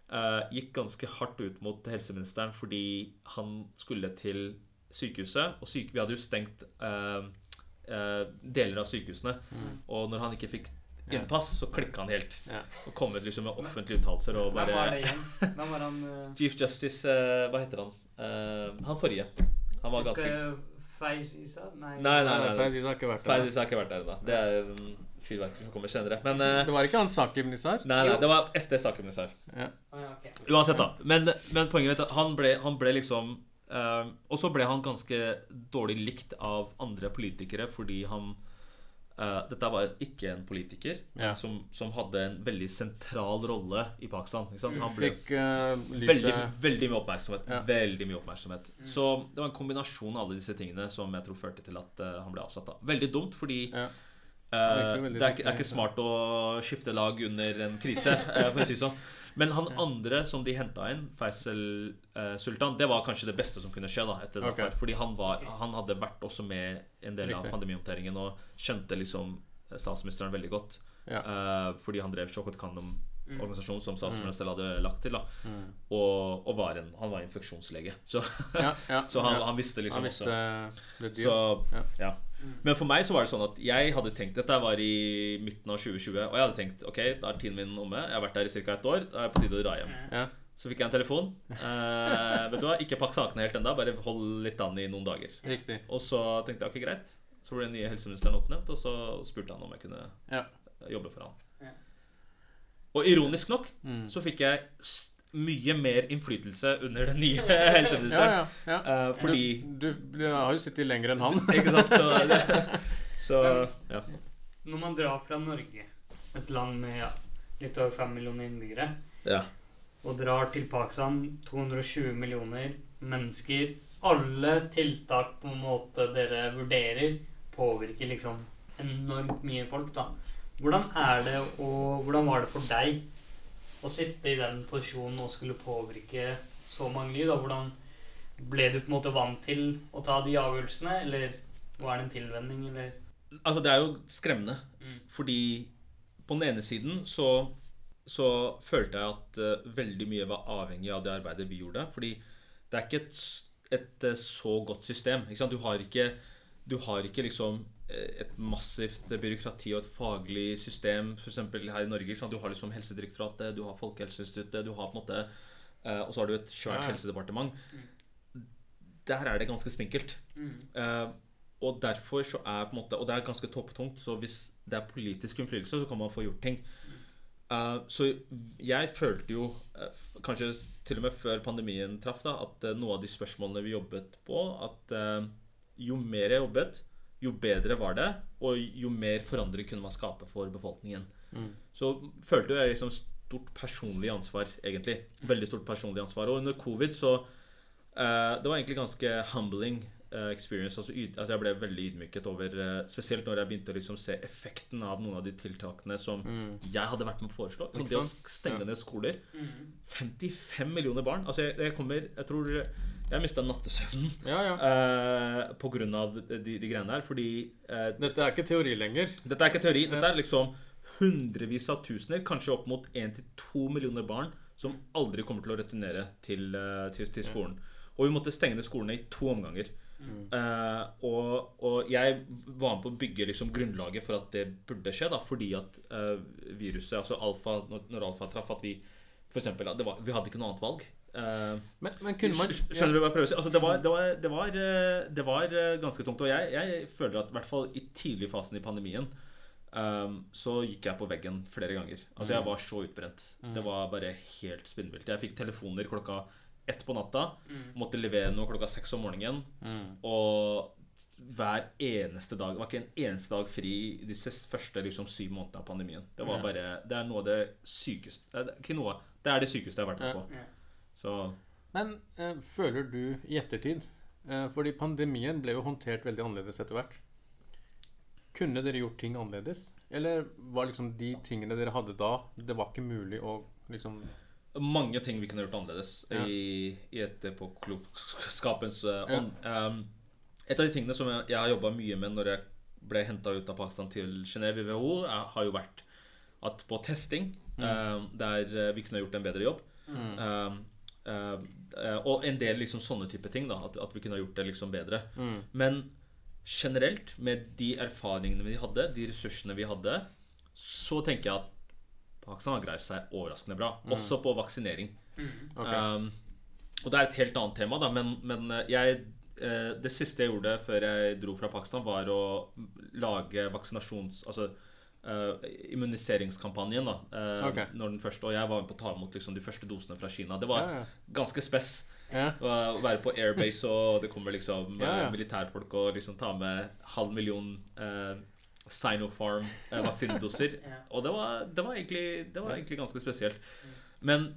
S3: uh, gikk ganske hardt ut mot helseministeren fordi han skulle til sykehuset. Og syke, vi hadde jo stengt eh, eh, deler av sykehusene.
S2: Mm.
S3: Og når han ikke fikk innpass, så klikka han helt.
S2: Ja.
S3: Og kom ut liksom med offentlige uttalelser og
S1: Hvem var
S3: bare
S1: det igjen? Hvem var han Uh...
S3: Chief Justice eh, Hva heter han? Eh, han forrige. Han var ganske
S1: Feis Isa? Nei.
S3: Nei, nei,
S2: Nei,
S3: nei.
S2: nei, Faiz har ikke vært der.
S3: Faiz har ikke vært der ennå. Det er en fyrverkeri som kommer senere. Men eh,
S2: Det var ikke han Sakib Nisar?
S3: Nei, nei, det var SD Sakeminister.
S2: Ja.
S1: Ja.
S3: Uansett, da. Men, men poenget er at han ble, han ble liksom eh, Og så ble han ganske dårlig likt av andre politikere fordi han uh, Dette var ikke en politiker
S2: Ja.
S3: som, som hadde en veldig sentral rolle i Pakistan. Ikke sant? Han ble
S2: Fikk uh,
S3: veldig, veldig mye oppmerksomhet.
S2: Ja.
S3: Veldig mye oppmerksomhet Så det var en kombinasjon av alle disse tingene som jeg tror førte til at eh, han ble avsatt. da Veldig dumt, fordi
S2: Ja.
S3: Eh, det, er, ikke- er ikke smart å skifte lag under en krise, <laughs> eh, for å si det sånn. Men han andre som de henta inn, Faisal eh, Sultan, det var kanskje det beste som kunne skje. da etter
S2: Ok.
S3: Zafar, Fordi han, var, han hadde vært også med en del av
S2: Riktig.
S3: pandemihåndteringen og skjønte liksom statsministeren veldig godt.
S2: Ja.
S3: Eh, fordi han drev Shokot Khanum
S1: Mm.
S3: organisasjon som statsministeren selv hadde lagt til. da
S2: Mm.
S3: og, og var en, han var infeksjonslege. Så,
S2: Ja, ja, <laughs>
S3: så han,
S2: ja.
S3: han visste liksom
S2: Han visste
S3: også. Så,
S2: Ja.
S1: Mm.
S3: Men for meg så var det sånn at jeg hadde tenkt Dette var i midten av 2020, og jeg hadde tenkt ok, da er tiden min omme. Jeg har vært der i ca. et år. Da er det på tide å dra hjem.
S2: Ja.
S3: Så fikk jeg en telefon. Eh, vet du hva, Ikke pakk sakene helt ennå, bare hold litt an i noen dager.
S2: Riktig.
S3: Og så tenkte jeg ok, greit. Så ble den nye helseministeren oppnevnt, og så spurte han om jeg kunne
S2: Ja.
S3: jobbe for han.
S1: Ja.
S3: Og ironisk nok
S2: Mm.
S3: så fikk jeg mye mer innflytelse under den nye <laughs> helseministeren.
S2: ja, ja.
S3: Eh, fordi
S2: du, du, du har jo sittet lenger enn han. <laughs>
S3: Ikke sant? Så, det, <laughs> så ja.
S1: Når man drar fra Norge, et land med ja, litt over 5 millioner innbyggere,
S3: ja.
S1: og drar til Pakistan, 220 millioner mennesker Alle tiltak på en måte dere vurderer, påvirker liksom enormt mye folk, da. Hvordan er det, og hvordan var det for deg å sitte i den posisjonen og skulle påvirke så mange liv? da? Hvordan ble du på en måte vant til å ta de avgjørelsene, eller var det en tilvenning, eller
S3: Altså, det er jo skremmende.
S1: mm.
S3: Fordi på den ene siden så, så følte jeg at uh, veldig mye var avhengig av det arbeidet vi gjorde. Fordi det er ikke et, et, et eh, så godt system. Du har ikke, du har ikke liksom et massivt byråkrati og et faglig system, f.eks. her i Norge. Sant? Du har liksom Helsedirektoratet, du har Folkehelseinstituttet, du har på en måte eh, Og så har du et svært
S2: Ja,
S3: helsedepartement. Der er det ganske spinkelt.
S1: Mm.
S3: Eh, og derfor så er på en måte Og det er ganske topptungt, så hvis det er politisk innflytelse, så kan man få gjort ting. Uh, så jeg følte jo, uh, kanskje til og med før pandemien traff, da, at uh, noe av de spørsmålene vi jobbet på At eh, jo mer jeg jobbet, jo bedre var det, og jo mer forandring kunne man skape for befolkningen.
S2: Mm.
S3: Så følte jeg liksom stort personlig ansvar, egentlig. Veldig stort personlig ansvar. Og under covid så uh, Det var egentlig ganske humbling uh, experience. Altså, yd, altså Jeg ble veldig ydmyket over uh, Spesielt når jeg begynte å liksom se effekten av noen av de tiltakene som
S2: Mm.
S3: jeg hadde vært med på å foreslå. Som det å stenge ned skoler.
S1: Mm.
S3: 55 millioner barn. Altså jeg, jeg kommer Jeg tror jeg mista nattesøvnen
S2: Ja, ja.
S3: eh, på grunn av de, de greiene der. Fordi eh,
S2: Dette er ikke teori lenger.
S3: dette er ikke teori. Dette er liksom hundrevis av tusener, kanskje opp mot 1-2 millioner barn som aldri kommer til å returnere til, eh, til, til skolen. Og vi måtte stenge ned skolene i to omganger. Eh, og, og jeg var med på å bygge liksom grunnlaget for at det burde skje, da, fordi at eh, viruset, altså alfa, når, når alfa traff, at vi for eksempel, var, Vi hadde ikke noe annet valg. Eh,
S2: Men, men man
S3: Skjønner du hva jeg prøver å si? Altså, det, var, det, var, det, var, eh, det var eh, ganske tungt. Og jeg, jeg føler at i hvert fall i tidlig fasen i pandemien um, så gikk jeg på veggen flere ganger. Altså Jeg var så utbrent. Det var bare helt spinnvilt. Jeg fikk telefoner klokka ett på natta. Måtte levere noe klokka seks om morgenen.
S2: Mm.
S3: Og hver eneste dag Det var ikke en eneste dag fri de første liksom, syv månedene av pandemien. Det var bare Det er noe av det sykeste det er Ikke noe. Det er det sykeste jeg har vært med på. Så
S2: Men eh, føler du i ettertid eh, Fordi pandemien ble jo håndtert veldig annerledes etter hvert. Kunne dere gjort ting annerledes? Eller var liksom de tingene dere hadde da, det var ikke mulig å liksom
S3: mange ting vi kunne gjort annerledes
S2: Ja.
S3: i, i etterpåklokskapens uh,
S2: Ja.
S3: Um, et av de tingene som jeg, jeg har jobba mye med når jeg ble henta ut av Pakistan til Genéve i WHO, er, har jo vært at på testing, um, der uh, vi kunne gjort en bedre jobb um, uh, uh, Og en del liksom sånne type ting. da At, at vi kunne gjort det liksom bedre.
S2: Mm.
S3: Men generelt, med de erfaringene vi hadde, de ressursene vi hadde, så tenker jeg at Pakistan har greid seg overraskende bra. Også på vaksinering.
S1: Mm.
S2: Okay.
S3: Um, og det er et helt annet tema, da, men, men uh, jeg uh, Det siste jeg gjorde før jeg dro fra Pakistan, var å lage vaksinasjons... Altså eh, immuniseringskampanjen, da. Uh,
S2: okay.
S3: Når den første, og jeg var med på å ta imot liksom, de første dosene fra Kina. Det var
S2: Ja, ja.
S3: ganske spess.
S2: Ja.
S3: Å å være på airbase, og det kommer liksom
S2: Ja, ja.
S3: eh, militærfolk og liksom ta med halv million eh, Sinopharm-vaksinedoser. <laughs>
S1: Ja.
S3: og det var, det var, egentlig, det var egentlig ganske spesielt. Men,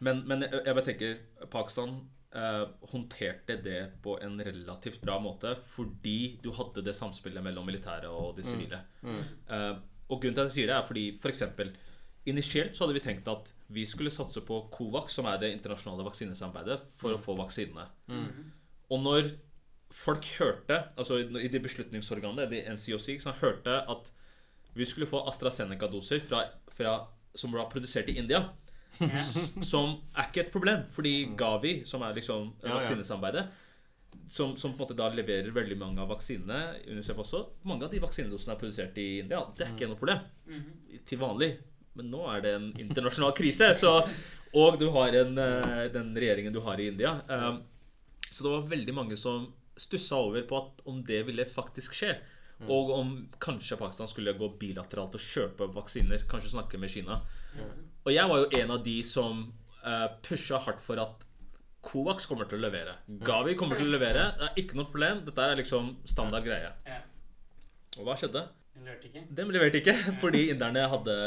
S3: men, men jeg, jeg bare tenker Pakistan eh, håndterte det på en relativt bra måte fordi du hadde det samspillet mellom militæret og de sivile.
S2: Mm.
S3: Eh, og grunnen til at jeg sier det, er fordi for eksempel, Initielt så hadde vi tenkt at vi skulle satse på Covax, som er det internasjonale vaksinesamarbeidet, for å få vaksinene.
S1: Mm.
S3: Og når folk hørte, altså i de beslutningsorganene, de NCOC, som hørte at vi skulle få AstraZeneca-doser fra, fra, som var produsert i India. Som er ikke et problem, fordi Gavi, som er liksom
S2: ja.
S3: vaksinesamarbeidet, som, som på en måte da leverer veldig mange av vaksinene, UNICEF også, mange av de vaksinedosene er produsert i India. Det er ikke noe problem
S1: Mhm.
S3: til vanlig. Men nå er det en internasjonal krise, så, og du har en, eh, den regjeringen du har i India. Um, Så det var veldig mange som stussa over på at om det ville faktisk skje. Og om kanskje Pakistan skulle gå bilateralt og kjøpe vaksiner. Kanskje snakke med Kina. Og jeg var jo en av de som uh, pusha hardt for at Covax kommer til å levere. Gavi kommer til å levere. Det er ikke noe problem. Dette er liksom standard greie. Og hva skjedde?
S1: Jeg leverte ikke.
S3: De leverte ikke, <laughs> fordi inderne hadde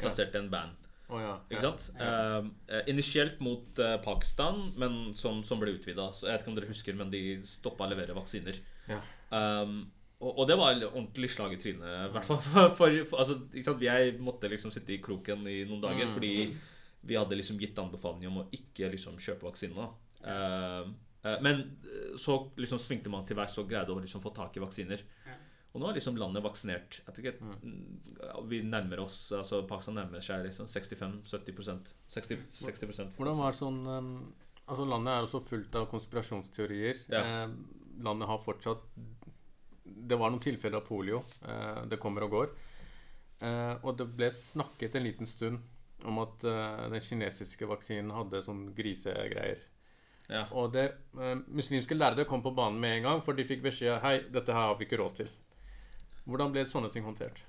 S3: plassert en ban.
S2: Oh, ja.
S3: Ikke sant? Ja. Uh, initielt mot uh, Pakistan, men som, som ble utvida. Jeg vet ikke om dere husker, men de stoppa å levere vaksiner.
S2: Ja.
S3: Um, og, og det var ordentlig slag i trynet. I hvert fall for, for, for altså? Jeg måtte liksom sitte i kroken i noen dager
S2: Mm.
S3: fordi vi hadde liksom gitt anbefaling om å ikke liksom kjøpe vaksine. Uh, uh, men eh, så liksom svingte man til veis og greide å liksom få tak i vaksiner.
S1: Ja.
S3: Og nå er liksom landet vaksinert. Ikke, mm, Vi nærmer oss altså Pakistan nærmer seg liksom 65-70 60, 60%
S2: Hvordan var sånn Altså Landet er også fullt av konspirasjonsteorier.
S3: Ja.
S2: Eh, landet har fortsatt Det var noen tilfeller av polio. Eh, det kommer og går. Eh, og det ble snakket en liten stund om at eh, den kinesiske vaksinen hadde sånn grisegreier.
S3: Ja.
S2: Og det muslimske lærde kom på banen med en gang, for de fikk beskjed Hei, dette her har vi ikke råd til. Hvordan ble sånne ting håndtert?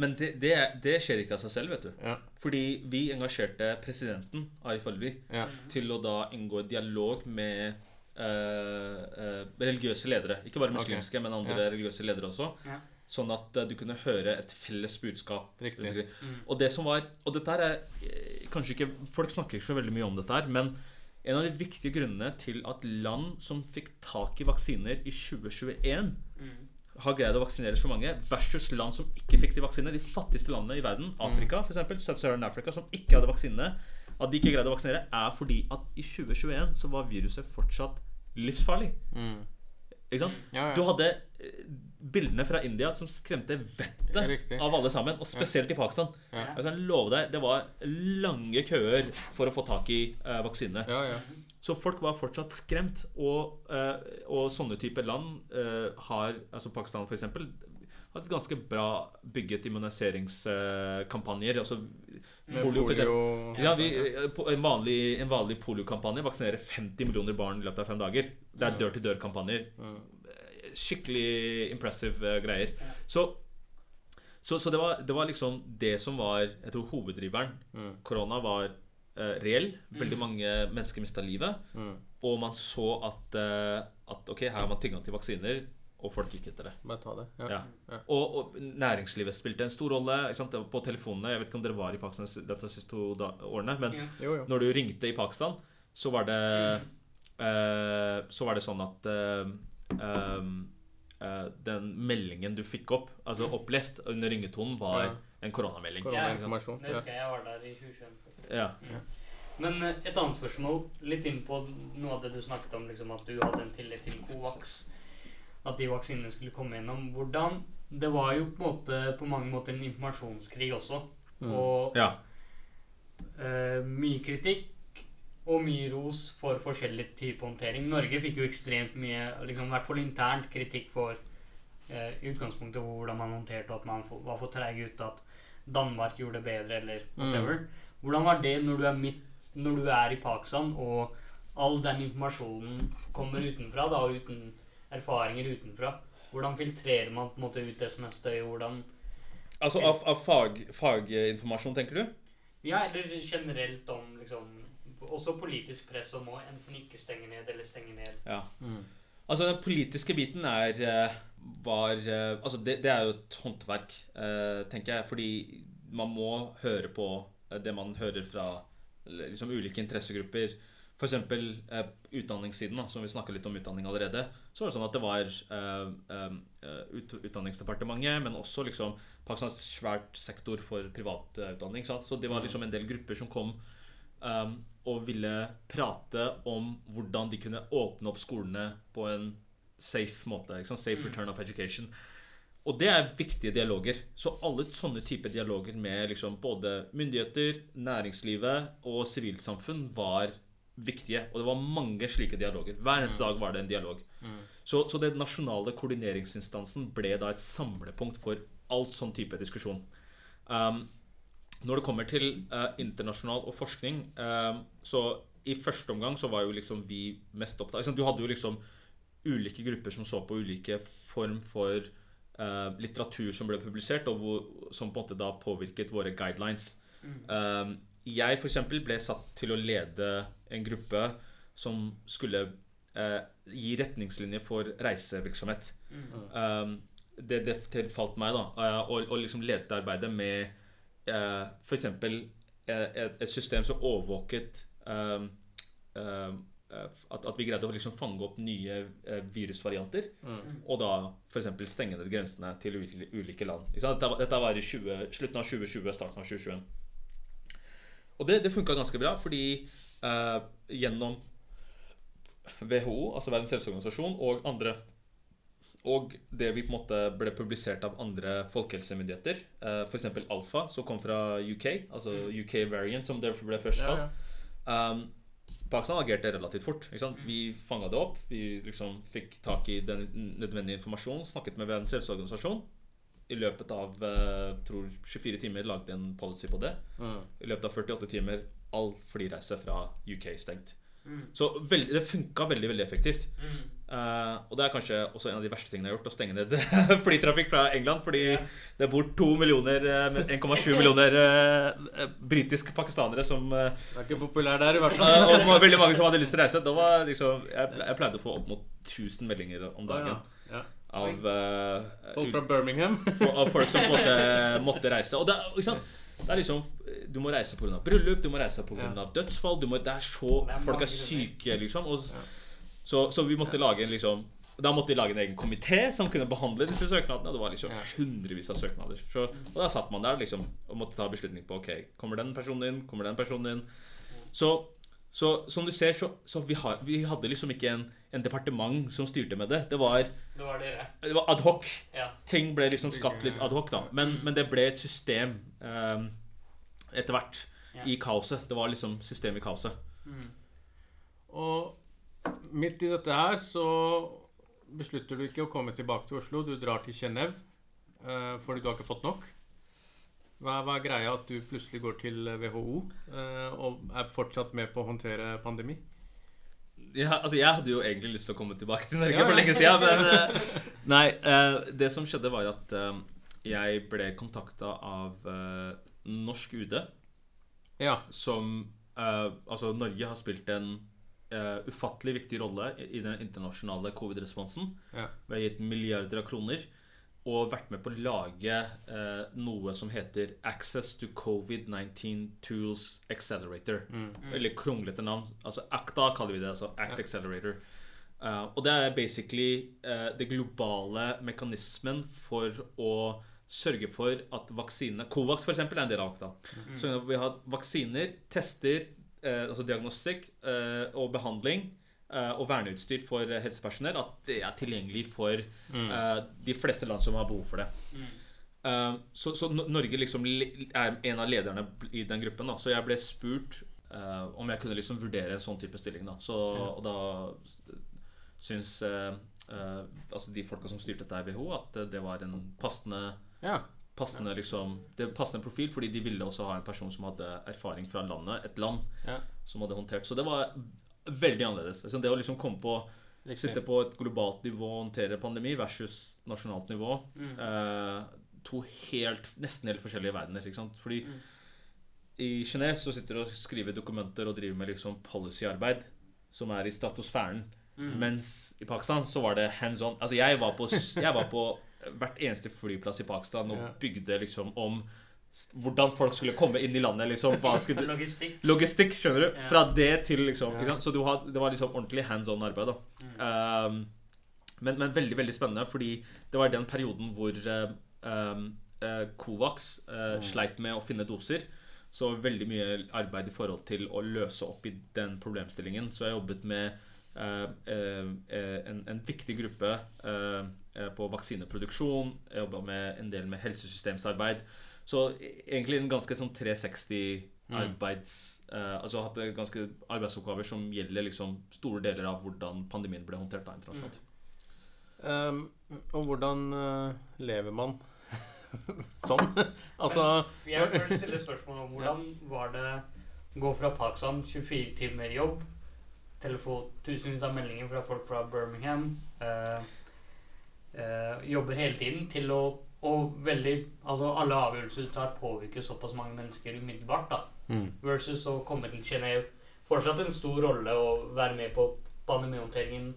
S3: Men det, det, det skjer ikke av seg selv, vet du.
S2: Ja.
S3: Fordi vi engasjerte presidenten, Arif Alvi,
S2: Ja.
S3: til å da inngå dialog med eh, eh, religiøse ledere. Ikke bare
S2: muslimske,
S3: muslimske, men andre
S2: Ja.
S3: religiøse ledere også.
S1: Ja.
S3: Sånn at eh, du kunne høre et felles budskap.
S2: Riktig.
S1: Mm.
S3: Og det som var Og dette er eh, kanskje ikke Folk snakker ikke så veldig mye om dette her, men en av de viktige grunnene til at land som fikk tak i vaksiner i 2021
S1: Mm.
S3: har greid å vaksinere så mange, versus land som ikke fikk de vaksinene. De fattigste landene i verden, Afrika f.eks., Sub-Saharan Africa, som ikke hadde vaksinene. At de ikke greide å vaksinere, er fordi at i 2021 så var viruset fortsatt livsfarlig.
S2: Mm.
S3: Ikke sant?
S2: Ja, ja.
S3: Du hadde eh, bildene fra India som skremte vettet av alle sammen, og spesielt i Pakistan.
S2: Ja.
S3: Jeg kan love deg, det var lange køer for å få tak i eh, vaksine.
S2: ja, ja.
S3: Så folk var fortsatt skremt. Og, eh, og sånne typer land eh, har Altså Pakistan, for eksempel har et ganske bra bygget immuniseringskampanjer. altså polio,
S2: polio
S3: Ja, vi, eh, en vanlig, en vanlig poliokampanje vaksinerer 50 millioner barn i løpet av fem dager. Det er dør-til-dør-kampanjer.
S2: Mm.
S3: Skikkelig impressive eh, greier. Så, så, så det, var, det var liksom det som var jeg tror, hoveddriveren.
S2: Mm.
S3: Korona var eh, reell. Veldig mange mennesker mista livet.
S2: Mm.
S3: Og man så at, eh, at ok, her har man tilgang til vaksiner, og folk gikk etter det.
S2: Bare ta det. Ja.
S3: Ja. Og, og næringslivet spilte en stor rolle ikke sant? på telefonene. Jeg vet ikke om dere var i Pakistan de siste to da årene, men
S1: Ja.
S2: Jo, jo.
S3: når du ringte i Pakistan, så var det eh, Så var det sånn at eh, ehm, eh, den meldingen du fikk opp, altså opplest under ringetonen, var
S2: Ja.
S3: en koronamelding.
S2: Koronainformasjon.
S1: Det husker jeg jeg var der i 2021.
S3: Ja.
S1: Men eh, et annet spørsmål, litt inn på noe av det du snakket om, liksom at du hadde en tillit til Covax. At de vaksinene skulle komme gjennom. Hvordan Det var jo på, en måte, på mange måter en informasjonskrig også.
S2: Mm.
S1: Og
S3: ja.
S1: uh, mye kritikk og mye ros for forskjellig type håndtering. Norge fikk jo ekstremt mye, liksom, i hvert fall internt, kritikk for uh, utgangspunktet hvordan man håndterte og at man var for treig ute, at Danmark gjorde det bedre, eller whatever. Hvordan var det når du er midt Når du er i Pakistan, og all den informasjonen kommer utenfra, da, uten erfaringer utenfra? Hvordan filtrerer man på en måte ut det som er støy? Hvordan
S3: Altså av, av fag, faginformasjon, tenker du?
S1: Ja, eller generelt om liksom Også politisk press om å enten ikke stenge ned eller stenge ned.
S3: Ja.
S2: Mm.
S3: Altså Den politiske biten er eh, var eh, Altså det, det er jo et håndverk, eh, tenker jeg. Fordi man må høre på det man hører fra liksom ulike interessegrupper. F.eks. Eh, utdanningssiden, da, som vi snakka litt om utdanning allerede. Så var det sånn at det var eh, eh, ut, Utdanningsdepartementet, men også liksom Pakistans svært sektor for privat eh. Så det var liksom en del grupper som kom eh, og ville prate om hvordan de kunne åpne opp skolene på en safe måte. Safe
S1: Mm.
S3: return of education. Og det er viktige dialoger. Så alle sånne typer dialoger med liksom både myndigheter, næringslivet og sivilsamfunn var viktige. Og det var mange slike dialoger. Hver eneste dag var det en dialog.
S2: Mm.
S3: Så, så den nasjonale koordineringsinstansen ble da et samlepunkt for alt sånn type diskusjon. Um, når det kommer til uh, internasjonal og forskning, um, så i første omgang så var jo liksom vi mest opptatt? Du hadde jo liksom ulike grupper som så på ulike form for uh, litteratur som ble publisert, og hvor, som på en måte da påvirket våre guidelines. Um, jeg eksempel ble satt til å lede en gruppe som skulle eh, gi retningslinjer for reisevirksomhet. Um, det, det tilfalt meg da eh, å å liksom lede arbeidet med eh, f.eks. et, et system som overvåket um, um, eh, at, at vi greide å liksom fange opp nye eh, virusvarianter.
S2: Mm.
S3: Og da f.eks. stenge ned grensene til ulike, land. Dette, dette var i 20, slutten av 2020, starten av 2021. Og det, det funka ganske bra, fordi eh, gjennom WHO, altså Verdens helseorganisasjon, og andre og det vi på en måte ble publisert av andre folkehelsemyndigheter, eh, f.eks. Alfa, som kom fra UK, altså UK variant, som det ble først
S2: Ja,
S3: kalt.
S2: ja.
S3: Um, Pakistan agerte relativt fort. Sant? Vi fanga det opp. Vi liksom fikk tak i den nødvendige informasjonen. Snakket med Verdens helseorganisasjon. I løpet av eh, tror 24 timer laget en policy på det.
S2: Mm.
S3: I løpet av 48 timer all flyreise fra UK stengt.
S1: Mm.
S3: Så veldig, det funka veldig, veldig effektivt.
S1: Mm.
S3: Uh, og det er kanskje også en av de verste tingene jeg har gjort, å stenge ned <laughs> flytrafikk fra England. Fordi
S1: Ja.
S3: det bor 2 millioner, eh, 1,7 millioner uh, britiske pakistanere som uh,
S2: Det er ikke populær der, i hvert fall.
S3: Uh, Og veldig mange som hadde lyst til å reise. Liksom, jeg, jeg pleide å få opp mot 1000 meldinger om dagen.
S2: Ja.
S3: Av, eh,
S2: Folk fra Birmingham.
S3: for, av folk som måtte, måtte reise. Og det, ikke sant? Det er liksom Du må reise pga. bryllup, du må reise pga.
S2: Ja.
S3: dødsfall. Du må, det er så
S1: Det er
S3: Folk er syke, liksom. Og,
S2: Ja.
S3: så, så vi måtte lage en liksom da måtte de lage en egen komité som kunne behandle disse søknadene. Og det var liksom hundrevis av søknader. Så, og da satt man der liksom og måtte ta beslutning på Ok, kommer den personen inn, kommer den personen inn. Så, så som du ser, så, så vi, har, vi hadde liksom ikke en, en departement som styrte med det. Det var,
S1: Det var
S3: det var ad hoc
S1: Ja.
S3: ting ble liksom skapt litt ad hoc, da. Men, men det ble et system um, etter hvert
S1: Ja.
S3: i kaoset. Det var liksom system i kaoset.
S1: Mm.
S2: Og midt i dette her så beslutter du ikke å komme tilbake til Oslo. Du drar til Genéve uh, fordi du har ikke fått nok. Hva, hva er greia at du plutselig går til WHO uh, og er fortsatt med på å håndtere pandemi?
S3: Ja, altså Jeg hadde jo egentlig lyst til å komme tilbake til Norge
S2: Ja,
S3: for lenge siden, men <laughs> Nei, eh, det som skjedde, var at eh, jeg ble kontakta av eh, norsk UD,
S2: Ja.
S3: som Altså, Norge har spilt en ufattelig viktig rolle i, den internasjonale covid-responsen.
S2: Ja.
S3: Vi har gitt milliarder av kroner og vært med på å lage eh, noe som heter Access to COVID-19 Tools Accelerator.
S2: Mm.
S3: Veldig kronglete navn. Altså ACTA kaller vi det. altså Act Accelerator. Uh, og det er basically uh, det globale mekanismen for å sørge for at vaksinene Covax eksempel, er en del av ACTA. Så vi har vaksiner, tester, eh, altså diagnostikk eh, og behandling eh, og verneutstyr for eh, helsepersonell, at det er tilgjengelig for
S2: Mm.
S3: uh, de fleste land som har behov for det.
S1: Mm.
S3: Uh, så, så Norge liksom er en av lederne i den gruppen. Da. Så jeg ble spurt uh, om jeg kunne liksom vurdere en sånn type stilling. Da. Så,
S2: Ja.
S3: Og da syns eh, eh, altså de folka som styrte dette i WHO, at eh, det var en passende
S2: ja.
S3: passende, liksom, det passende profil, fordi de ville også ha en person som hadde erfaring fra landet, et land,
S2: Ja.
S3: som hadde håndtert. Så det var veldig annerledes. Altså det å liksom komme på
S2: Riktig.
S3: Sitte på et globalt nivå og håndtere pandemi versus nasjonalt nivå.
S1: Mm.
S3: Eh, to helt, nesten helt forskjellige verdener. Ikke sant? Fordi
S1: Mm.
S3: i Genéve så sitter du og skriver dokumenter og driver med liksom policyarbeid som er i statosfæren.
S1: Mm.
S3: Mens i Pakistan så var det hands on. Altså jeg var på, <laughs> jeg var på hvert eneste flyplass i Pakistan og bygde liksom om hvordan folk skulle komme inn i landet. liksom skulle
S1: Logistikk.
S3: Logistikk, skjønner du. Fra det til liksom? Så du har, det var liksom ordentlig hands on arbeid. da
S1: Mm.
S3: Um, men, men veldig veldig spennende, fordi det var den perioden hvor uh, um, eh, Covax uh,
S2: Mm.
S3: sleit med å finne doser. Så veldig mye arbeid i forhold til å løse opp i den problemstillingen. Så jeg jobbet med eh, eh, eh, en, en viktig gruppe eh, eh, på vaksineproduksjon. Jeg jobba med en del med helsesystemsarbeid. Så egentlig en ganske sånn 360
S2: Mm.
S3: arbeids... eh, altså hatt ganske arbeidsoppgaver som gjelder liksom store deler av hvordan pandemien ble håndtert da internasjonalt.
S2: Um, og hvordan uh, lever man <laughs> sånn? <laughs> altså
S1: Jeg vil først stille spørsmål om hvordan var det å gå fra Pakistan, 24 timer jobb, telefon, tusenvis av meldinger fra folk fra Birmingham, uh, eh, jobber hele tiden, til å og veldig Altså, alle avgjørelser du tar, påvirker såpass mange mennesker umiddelbart, da.
S2: mm.
S1: Versus å komme til Genéve. Fortsatt en stor rolle å være med på pandemihåndteringen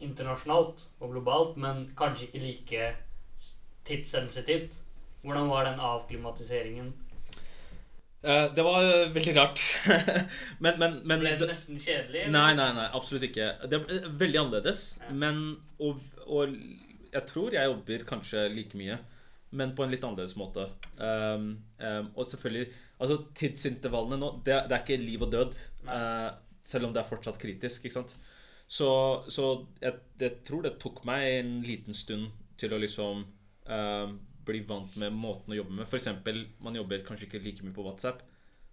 S1: internasjonalt og globalt, men kanskje ikke like tidssensitivt. Hvordan var den avklimatiseringen?
S3: Eh, det var eh, veldig rart. <laughs> men, men, men
S1: Ble det nesten kjedelig? eller?
S3: Nei, nei, nei, absolutt ikke. Det ble veldig annerledes.
S1: Ja.
S3: Men og, og jeg tror jeg jobber kanskje like mye, men på en litt annerledes måte. Um, um, og selvfølgelig Altså, tidsintervallene nå Det, det er ikke liv og død, eh, selv om det er fortsatt kritisk, ikke sant. Så, så jeg, jeg tror det tok meg en liten stund til å liksom uh, bli vant med måten å jobbe med. F.eks. man jobber kanskje ikke like mye på WhatsApp.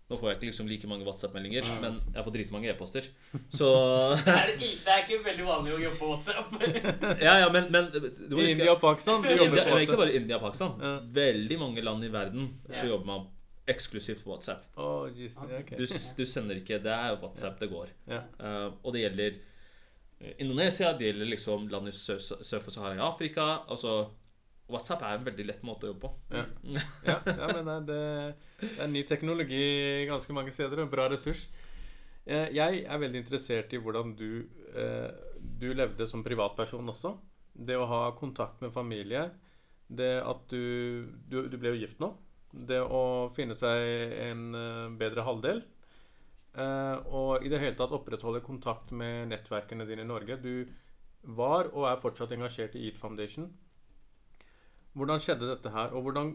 S3: Nå får jeg ikke liksom like mange WhatsApp-meldinger, men jeg får dritmange e-poster. Så <laughs>
S1: Det er, det er ikke veldig vanlig å jobbe på WhatsApp. <laughs>
S3: Ja, ja, men, men du må huske
S2: India og Pakistan? Du jobber
S3: India,
S2: på
S3: Ikke bare India og Pakistan.
S2: Ja.
S3: Veldig mange land i verden så jobber man eksklusivt på WhatsApp.
S2: Oh, Jesus. ja, ok.
S3: Du, du sender ikke Det er WhatsApp det går.
S2: Ja.
S3: Uh, og det gjelder Indonesia, det gjelder liksom land i sør, sør for Sahara i Afrika. Altså WhatsApp er en veldig lett måte å jobbe på.
S2: Ja. Ja, ja men det, det er ny teknologi ganske mange steder, og bra ressurs. Eh, Jeg er veldig interessert i hvordan du, eh, du levde som privatperson også. Det å ha kontakt med familie. Det at du Du, du ble jo gift nå. Det å finne seg en eh, bedre halvdel. Og i det hele tatt opprettholde kontakt med nettverkene dine i Norge. Du var og er fortsatt engasjert i Eat Foundation. Hvordan skjedde dette her, og hvordan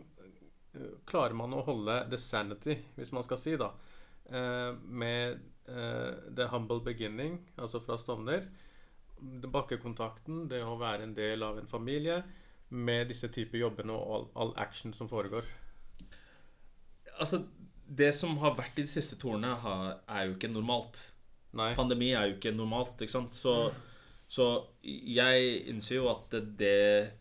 S2: eh, klarer man å holde the sanity, hvis man skal si, da, eh, med eh, the humble beginning, altså fra Stovner, bakkekontakten, det å være en del av en familie, med disse typer jobbene og all, all action som foregår?
S3: Altså, det som har vært i de siste to er jo ikke normalt.
S2: Nei.
S3: Pandemi er jo ikke normalt, ikke sant? Så, så jeg innser jo at det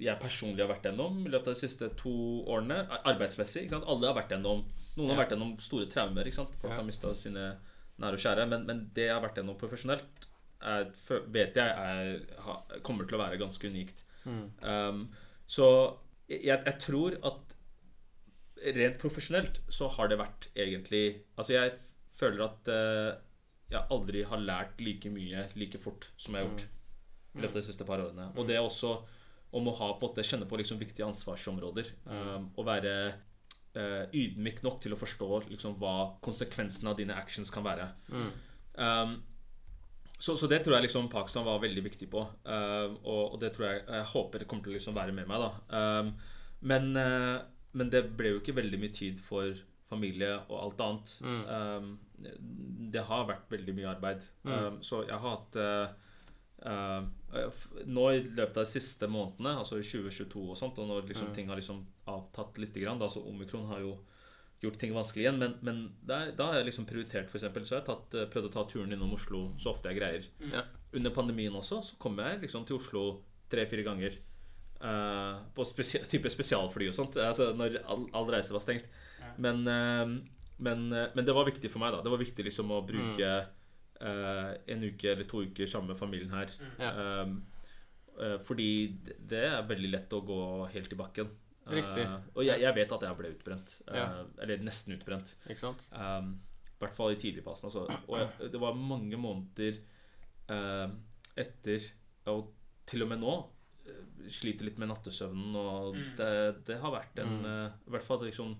S3: jeg personlig har vært gjennom i løpet av de siste to årene, arbeidsmessig? Alle har vært gjennom Noen har vært gjennom store traumer. Folk har mista sine nære og kjære. Men, men det jeg har vært gjennom profesjonelt, er, vet jeg er, kommer til å være ganske unikt.
S2: Mm.
S3: Um, så jeg, jeg tror at rent profesjonelt så har det vært egentlig Altså, jeg føler at uh, jeg aldri har lært like mye like fort som jeg har gjort i løpet av de siste par årene. Og det er også om å ha på måte kjenne på liksom viktige ansvarsområder. Um, og være uh, ydmyk nok til å forstå liksom hva konsekvensene av dine actions kan være.
S2: Mm.
S3: Um, så, så det tror jeg liksom Pakistan var veldig viktig på. Um, og, og det tror jeg jeg håper det kommer til å liksom være med meg. um, men, uh, men det ble jo ikke veldig mye tid for familie og alt annet.
S2: Mm.
S3: Um, det har vært veldig mye arbeid.
S2: Mm.
S3: Um, så jeg har hatt f- Nå i løpet av de siste månedene, altså i 2022 og sånt, og når liksom
S2: Mm.
S3: ting har liksom avtatt litt, grann, da, så omikron har jo gjort ting vanskelig igjen. Men, men der, da har jeg liksom prioritert, eksempel, Så har jeg tatt, eh, prøvd å ta turen innom Oslo så ofte jeg greier.
S2: Ja.
S3: Under pandemien også så kom jeg liksom til Oslo tre-fire ganger. Uh, på spesia type spesialfly og sånt, altså når all, all reise var stengt.
S1: Ja.
S3: Men, uh, men, uh, men det var viktig for meg. da Det var viktig liksom å bruke eh, en uke eller to uker sammen med familien her.
S2: Mm.
S3: Um, eh, fordi det- er veldig lett å gå helt i bakken.
S2: Riktig.
S3: Eh, og jeg, jeg vet at jeg ble utbrent. eh,
S2: Ja.
S3: Eller nesten utbrent.
S2: Ikke sant?
S3: Um, I hvert fall i tidligfasen. Altså. Og jeg, det var mange måneder eh, etter Og til og med nå eh, sliter litt med nattesøvnen. Og
S1: Mm.
S3: det, det har vært en
S2: Mm.
S3: eh, I hvert fall liksom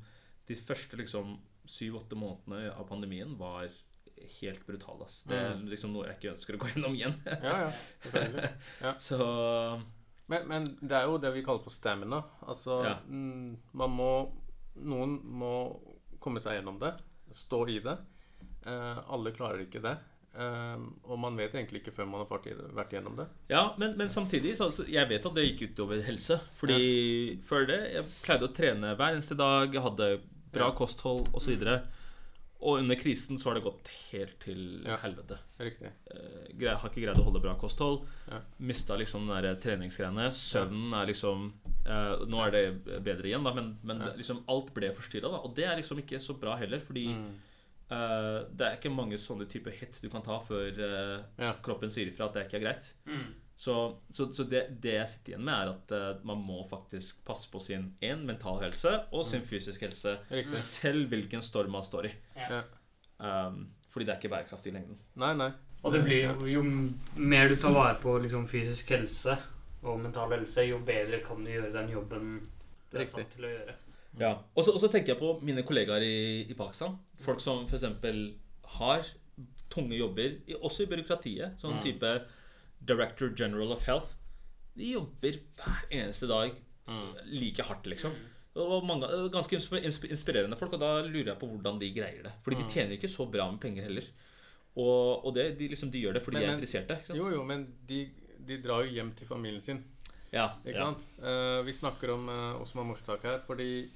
S3: De første liksom syv-åtte månedene av pandemien var helt brutal. ass. Det er
S2: Mm.
S3: liksom noe jeg ikke ønsker å gå <laughs> gjennom igjen.
S2: Ja, ja. Selvfølgelig. <laughs>
S3: Så
S2: Men, men det er jo det vi kaller for stamina. Altså,
S3: Ja.
S2: mm, man må Noen må komme seg gjennom det. Stå i det. Eh, alle klarer ikke det. Eh, og man vet egentlig ikke før man har vært, gjennom det.
S3: Ja, men, men samtidig så, så Jeg vet at det gikk utover helse. Fordi før det Jeg pleide å trene hver eneste dag. Jeg hadde bra
S2: Ja.
S3: kosthold osv. Og, under krisen så har det gått helt til
S2: Ja.
S3: helvete.
S2: Riktig.
S3: Eh, har ikke greid å holde bra kosthold.
S2: Ja.
S3: Mista liksom den der treningsgreiene. Søvnen er liksom eh, Nå er det bedre igjen, da, men, men
S2: Ja.
S3: liksom alt ble forstyrra. Og det er liksom ikke så bra heller, fordi
S2: Mm.
S3: eh, det er ikke mange sånne type hit du kan ta før eh, kroppen sier ifra at det ikke er greit.
S1: Mm.
S3: Så, så, så det, det jeg sitter igjen med, er at uh, man må faktisk passe på sin en mental helse og sin fysisk helse.
S2: Riktig.
S3: Selv hvilken storm man står i.
S1: Ja.
S3: Um, fordi det er ikke bærekraftig i lengden.
S2: Nei, nei.
S1: Og det blir jo, jo mer du tar vare på liksom, fysisk helse og mental helse, jo bedre kan du gjøre den jobben du er satt til å gjøre.
S3: Ja. Og så tenker jeg på mine kollegaer i, i Pakistan. Folk som f.eks. har tunge jobber, også i byråkratiet. Sånn
S2: Mm.
S3: Director General of Health. De jobber hver eneste dag
S2: Mm.
S3: like hardt, liksom. Og mange, ganske insp- insp- inspirerende folk, og da lurer jeg på hvordan de greier det. Fordi de
S2: Mm.
S3: tjener ikke så bra med penger heller. Og, og det, de, liksom, de gjør det fordi
S2: Men-
S3: de er interesserte.
S2: Jo, jo, men de, de drar jo hjem til familien sin.
S3: Ja,
S2: Ikke
S3: ja.
S2: sant? Uh, vi snakker om uh, Osman Morstak her, fordi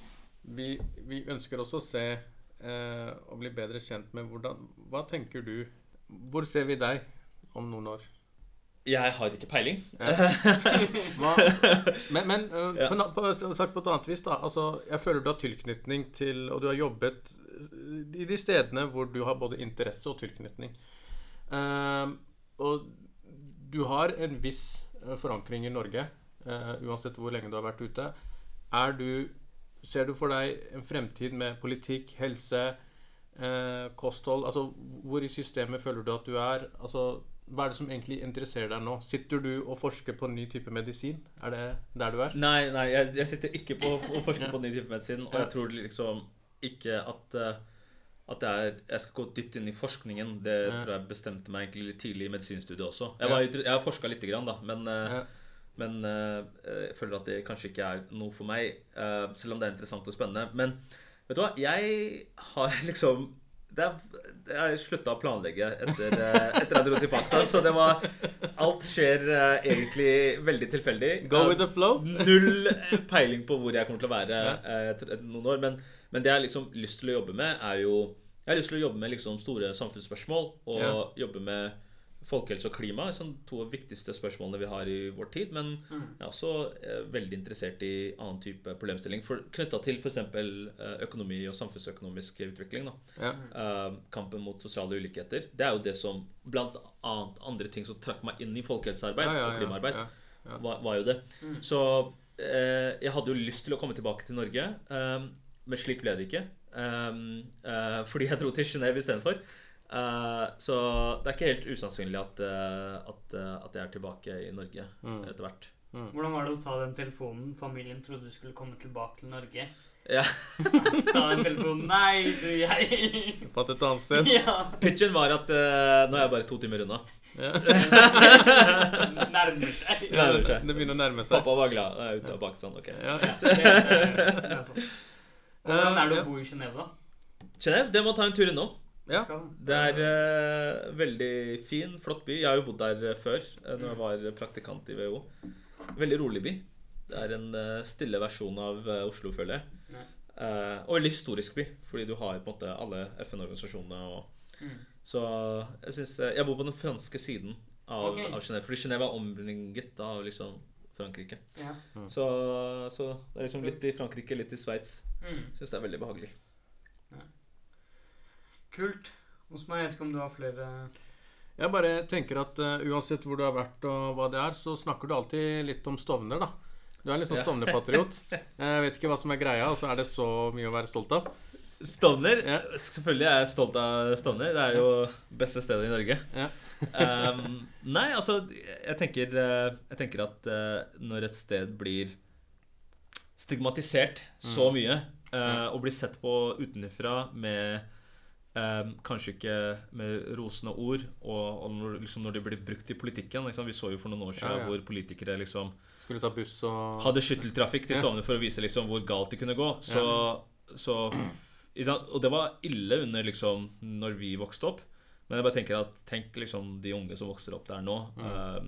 S2: vi, vi ønsker også å se uh, og bli bedre kjent med hvordan Hva tenker du Hvor ser vi deg om noen år?
S3: Jeg har ikke peiling. <laughs>
S2: Men, men øh,
S3: Ja.
S2: på, på, sagt på et annet vis, da. Altså, jeg føler du har tilknytning til Og du har jobbet øh, i de stedene hvor du har både interesse og tilknytning. Uh, og du har en viss øh, forankring i Norge, uh, uansett hvor lenge du har vært ute. Er du Ser du for deg en fremtid med politikk, helse, uh, kosthold Altså hvor i systemet føler du at du er? Altså hva er det som egentlig interesserer deg nå? Sitter du og forsker på en ny type medisin? Er det der du er?
S3: Nei, nei, jeg, jeg sitter ikke på å forske på en ny type medisin, og jeg tror liksom ikke at eh, at jeg, er, jeg skal gå dypt inn i forskningen. Det
S2: Ja.
S3: tror jeg bestemte meg egentlig litt tidlig i medisinstudiet også. Jeg, var, jeg har forska lite grann, da, men, eh,
S2: Ja.
S3: men eh, jeg føler at det kanskje ikke er noe for meg. selv om det er interessant og spennende. Men vet du hva, jeg har <laughs> liksom det er, Jeg slutta å planlegge etter, eh, etter jeg dro til Pakistan, så det var Alt skjer eh, egentlig veldig tilfeldig.
S2: Go with the flow?
S3: Null peiling på hvor jeg kommer til å være eh, etter noen år. Men, men det jeg har liksom lyst til å jobbe med, er jo Jeg har lyst til å jobbe med liksom store samfunnsspørsmål og
S2: yeah.
S3: jobbe med folkehelse og klima. Liksom to av de viktigste spørsmålene vi har i vår tid. Men jeg er også eh, veldig interessert i annen type problemstilling knytta til f.eks. Eh, økonomi og samfunnsøkonomisk utvikling.
S2: Ja.
S3: Eh, kampen mot sosiale ulikheter. Det er jo det som blant annet andre ting som trakk meg inn i folkehelsearbeid
S2: Ja, ja,
S3: og klimaarbeid var, var jo det. Så eh, jeg hadde jo lyst til å komme tilbake til Norge, men slik ble det ikke. Fordi jeg dro til Genéve istedenfor. Uh, så det er ikke helt usannsynlig at, uh, at, uh, at jeg er tilbake i Norge
S2: Mm.
S3: etter hvert.
S1: Hvordan var det å ta den telefonen? Familien trodde du skulle komme tilbake til Norge.
S3: Ja. <laughs>
S1: Ta den telefonen. Nei, du, jeg
S2: Fant et annet sted?
S1: Ja.
S3: Pitchen var at eh, nå er jeg bare to timer unna.
S2: Ja. <laughs>
S1: Nærmer seg.
S3: Nærmer seg.
S2: Det begynner å nærme seg.
S3: Pappa var glad. Jeg er ute av Pakistan. Ok.
S2: Ja.
S1: Ja, det, det er sånn. Hvordan er det å bo i Genéve, da?
S3: Genéve? det må ta en tur innom.
S2: Ja.
S3: Det er uh, veldig fin, flott by. Jeg har jo bodd der eh, før, uh, når jeg var praktikant i WHO. Veldig rolig by. Det er en uh, stille versjon av uh, Oslo, føler jeg. Eh, og veldig historisk by, fordi du har på en måte alle FN-organisasjonene.
S1: Mm.
S3: Så jeg syns eh, Jeg bor på den franske siden av,
S1: okay.
S3: av Genève. Fordi Genève er omringet av liksom Frankrike.
S1: Ja.
S3: Så, så det er liksom litt i Frankrike, litt i Sveits.
S1: Mm.
S3: Syns det er veldig behagelig.
S1: Kult. Hos meg, jeg vet ikke om du har flere
S2: Jeg bare tenker at uh, uansett hvor du har vært og hva det er, så snakker du alltid litt om Stovner, da. Du er litt sånn. Stovner-patriot. <laughs> Jeg vet ikke hva som er greia, og så er det så mye å være stolt av.
S3: Stovner.
S2: Ja.
S3: Selvfølgelig er jeg stolt av Stovner. Det er jo beste stedet i Norge.
S2: Ja.
S3: um, nei, altså Jeg tenker, eh, jeg tenker at eh, når et sted blir stigmatisert så mye, uh, og blir sett på utenfra med eh, kanskje ikke med rosende ord, og, og når, liksom når de blir brukt i politikken liksom, Vi så jo for noen år siden
S2: Ja, ja.
S3: hvor politikere liksom
S2: Skulle ta buss og
S3: hadde skytteltrafikk til. Stovner for å vise liksom hvor galt det kunne gå. Så, så? Og det var ille under liksom når vi vokste opp. Men jeg bare tenker at tenk liksom de unge som vokser opp der nå, eh,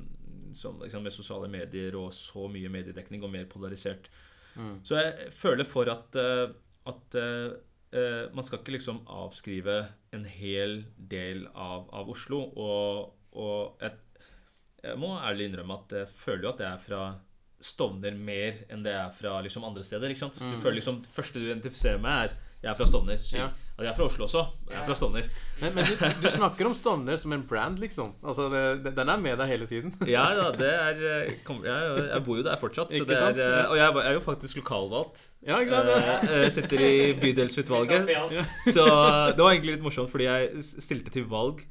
S3: som, liksom, med sosiale medier og så mye mediedekning og mer polarisert.
S2: Mm.
S3: Så jeg føler for at, eh, at eh, man skal ikke liksom avskrive en hel del av, av Oslo. Og, og jeg, jeg må ærlig innrømme at jeg føler jo at jeg er fra Stovner mer enn det er fra liksom andre steder. ikke sant? Du føler liksom Det første du identifiserer med, er jeg er fra Stovner.
S2: Ja.
S3: Og jeg er fra Oslo også. Jeg er fra Stovner.
S2: Men, men du, du snakker om Stovner som en brand, liksom. Altså, det, det, Den er med deg hele tiden. <laughs>
S3: Ja, ja, det er eh, kom, jeg, jeg bor jo der fortsatt. Så det er, eh, og jeg er jo faktisk lokalvalgt.
S2: Ja, jeg.
S3: Eh, Jeg sitter i bydelsutvalget. Så det var egentlig litt morsomt, fordi jeg stilte til valg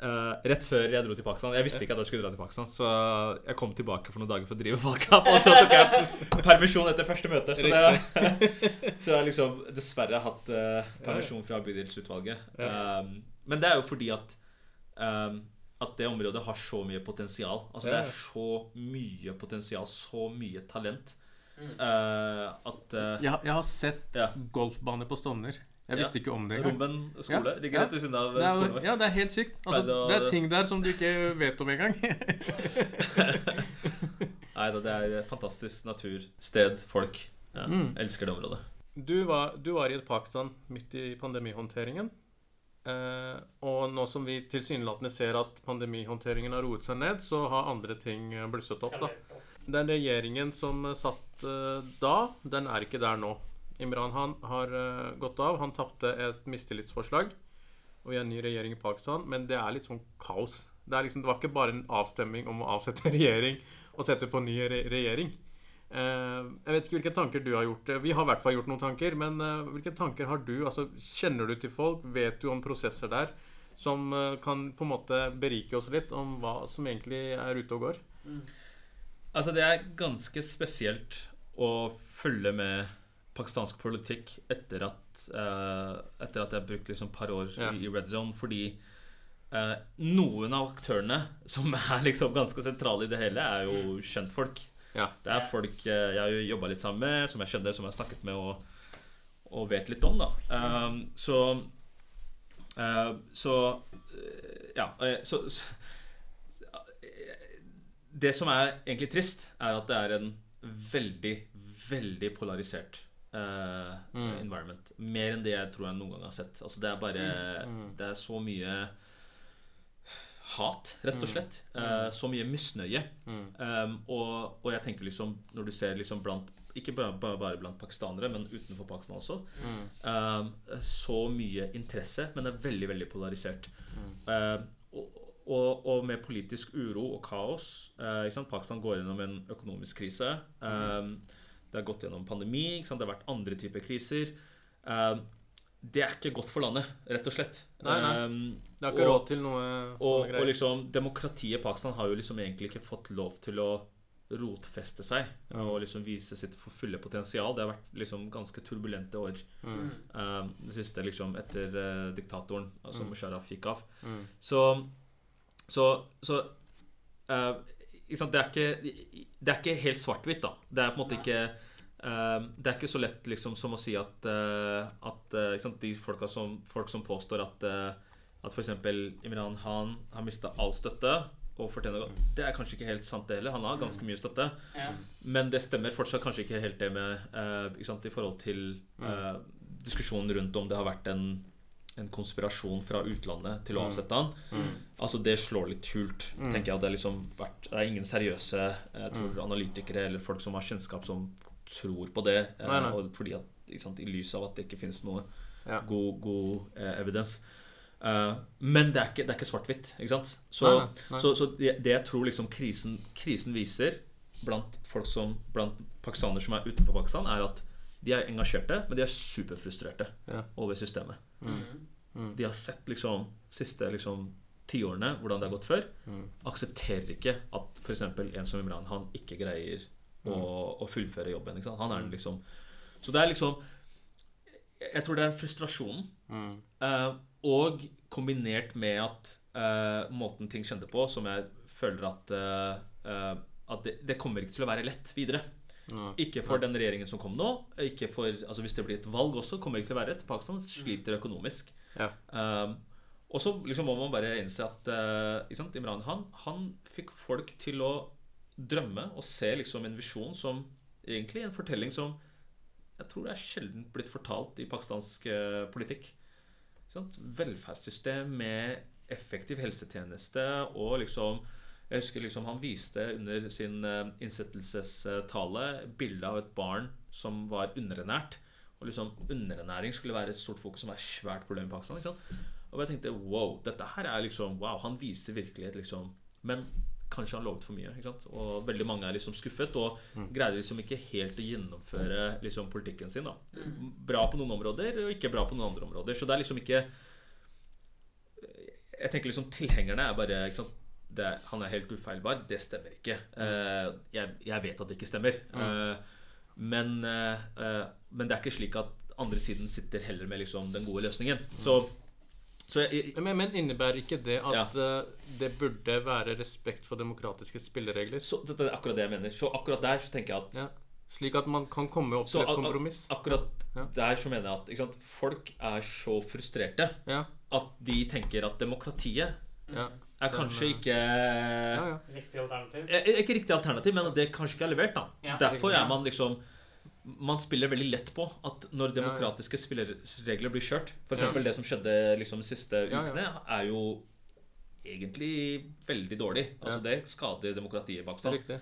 S3: eh, rett før jeg dro til Pakistan. Jeg visste ikke at jeg skulle dra til Pakistan, så jeg kom tilbake for noen dager for å drive valgkamp. Og så tok jeg permisjon etter første møte. Så, det, så jeg har liksom dessverre hatt uh, permisjon fra bydelsutvalget. Um, men det er jo fordi at um, at det området har så mye potensial. Altså Det er så mye potensial, så mye talent. Eh, at uh,
S2: Jeg, har- jeg har sett
S3: Ja.
S2: golfbane på Stovner. Jeg
S3: Ja.
S2: visste ikke om det engang.
S3: Romben skole
S2: Ja,
S3: ligger rett ved siden av
S2: Det
S3: skolen vår.
S2: ja, det er helt sykt. Altså,
S3: å-
S2: det er ting der som du ikke vet om engang. <laughs>
S3: Nei da, det er fantastisk natur, sted, folk. Ja,
S2: Mm.
S3: Elsker det området.
S2: Du var, du var i et Pakistan midt i pandemihåndteringen. Eh, og nå som vi tilsynelatende ser at pandemihåndteringen har roet seg ned, så har andre ting eh, blusset opp. da. Den regjeringen som satt eh, da, den er ikke der nå. Imran Han har eh, gått av. Han tapte et mistillitsforslag. Og vi har en ny regjering i Pakistan, men det er litt sånn kaos. Det, liksom, det var ikke bare en avstemming om å avsette <laughs> regjering og sette på ny re regjering. Eh, jeg vet ikke hvilke tanker du har gjort. Vi har i hvert fall gjort noen tanker. Men eh, hvilke tanker har du? Altså, kjenner du til folk? Vet du om prosesser der som eh, kan på en måte berike oss litt om hva som egentlig er ute og går?
S3: Altså, det er ganske spesielt å følge med pakistansk politikk etter at, uh, etter at jeg har brukt liksom et par år
S2: Ja.
S3: i, Red Zone, fordi uh, noen av aktørene som er liksom ganske sentrale i det hele, er jo kjentfolk.
S2: Ja.
S3: Det er folk uh, jeg har jo jobba litt sammen med, som jeg kjenner, som jeg har snakket med og, og vet litt om. da Eh, Så Så Ja. så, så det som er egentlig trist, er at det er en veldig, veldig polarisert eh,
S2: Mm.
S3: environment. Mer enn det jeg tror jeg noen gang har sett. Altså Det er bare
S2: Mm.
S3: Det er så mye hat, rett og
S2: Mm.
S3: slett. Eh, så mye misnøye.
S2: Mm.
S3: Um, og, og jeg tenker liksom Når du ser liksom blant Ikke bare, bare, blant pakistanere, men utenfor Pakistan også.
S2: Mm.
S3: Um, så mye interesse, men det er veldig, veldig polarisert. Um, og, og, og med politisk uro og kaos uh? Pakistan går gjennom en økonomisk krise. Um, det har gått gjennom pandemi. Det har vært andre typer kriser. Um, det er ikke godt for landet, rett og slett.
S2: Nei, nei.
S3: Um,
S2: Det har ikke
S3: og-
S2: råd til noe
S3: og,
S2: sånne
S3: og liksom Demokratiet i Pakistan har jo liksom egentlig ikke fått lov til å rotfeste seg
S2: Mm.
S3: og liksom vise sitt fulle potensial. Det har vært liksom ganske turbulente år
S2: Mm.
S3: um, det siste liksom etter uh, diktatoren, altså
S2: Mm.
S3: Musharraf, gikk av.
S2: Mm.
S3: Så Så, så eh, ikke sant? Det, er ikke, det er ikke helt svart-hvitt, da. Det er på en måte ikke uh, Det er ikke så lett liksom som å si at, uh, at eh, sant? De folka som, folk som påstår at uh, At f.eks. Imran Han har mista all støtte og fortjener Det er kanskje ikke helt sant, det heller. Han har ganske mye støtte.
S1: Ja.
S3: Men det stemmer fortsatt kanskje ikke helt det med ikke sant, I forhold til eh, diskusjonen rundt om det har vært en, en konspirasjon fra utlandet til å
S2: Mm.
S3: avsette han.
S2: Mm.
S3: Altså Det slår litt hult.
S2: Mm.
S3: tenker jeg at Det liksom vært Det er ingen seriøse jeg tror, analytikere eller folk som har kjennskap, som tror på det. eh,
S2: Nei, nei.
S3: Fordi at, sant, I lys av at det ikke finnes noe
S2: Ja.
S3: god, god eh, evidens. Uh, men det er ikke, ikke svart-hvitt. Så, så, så det, det jeg tror liksom krisen, krisen viser blant folk som Blant pakistanere som er utenfor Pakistan, er at de er engasjerte, men de er superfrustrerte
S2: Ja.
S3: over systemet.
S1: Mm.
S2: Mm.
S3: De har sett liksom siste liksom tiårene hvordan det har gått før.
S2: Mm.
S3: Aksepterer ikke at f.eks. en som Imran Han ikke greier å,
S2: Mm.
S3: å fullføre jobben. Ikke sant? Han er liksom Så det er liksom Jeg tror det er en frustrasjon.
S2: Mm.
S3: Eh, og kombinert med at eh, måten ting skjedde på, som jeg føler at eh, eh, At det, det kommer ikke til å være lett videre.
S2: Ja.
S3: Ikke for den regjeringen som kom nå. Ikke for, altså Hvis det blir et valg også, kommer det ikke til å være et. Pakistan sliter økonomisk.
S2: Ja.
S3: Um, og så liksom må man bare innse at uh, sant, Imran Khan han fikk folk til å drømme og se liksom en visjon som egentlig en fortelling som jeg tror det er sjelden blitt fortalt i pakistansk uh, politikk. Velferdssystem med effektiv helsetjeneste og liksom Jeg husker liksom han viste under sin uh, innsettelsestale bilde av et barn som var underernært. Og liksom underernæring skulle være et stort fokus som er et svært problem i Pakistan. Liksom. Og jeg tenkte wow, dette her er liksom Wow, han viste virkelighet, liksom Men kanskje han lovet for mye. Ikke sant? Og veldig mange er liksom skuffet og greide liksom ikke helt å gjennomføre liksom politikken sin. da Bra på noen områder og ikke bra på noen andre områder. Så det er liksom ikke Jeg tenker liksom tilhengerne er bare ikke sant? Er- han er helt ufeilbar. Det stemmer ikke. Uh, jeg, jeg vet at det ikke stemmer. Uh, men, eh, men det er ikke slik at andre siden sitter heller med liksom den gode løsningen. Så, så jeg,
S2: Men, men innebærer ikke det at
S3: Ja.
S2: det burde være respekt for demokratiske spilleregler?
S3: så det er akkurat det jeg mener. Så akkurat der så tenker jeg at
S2: Ja. Slik at man kan komme opp til et kompromiss?
S3: Akkurat
S2: Ja.
S3: der så mener jeg at folk er så frustrerte
S2: Ja.
S3: at de tenker at demokratiet
S2: Ja.
S3: Er kanskje
S2: Den,
S3: ikke
S2: ja, ja.
S1: Riktig alternativ.
S3: Eh, Ikke riktig alternativ, men det det kanskje ikke er levert. da
S1: Ja.
S3: Derfor er man liksom man spiller veldig lett på at når
S2: Ja, ja.
S3: demokratiske spilleregler blir kjørt F.eks.
S2: Ja.
S3: det som skjedde liksom de siste
S2: Ja, ja.
S3: ukene, er jo egentlig veldig dårlig. Altså
S2: Ja.
S3: Det skader demokratiet i
S2: Det er
S3: Pakistan.
S2: riktig.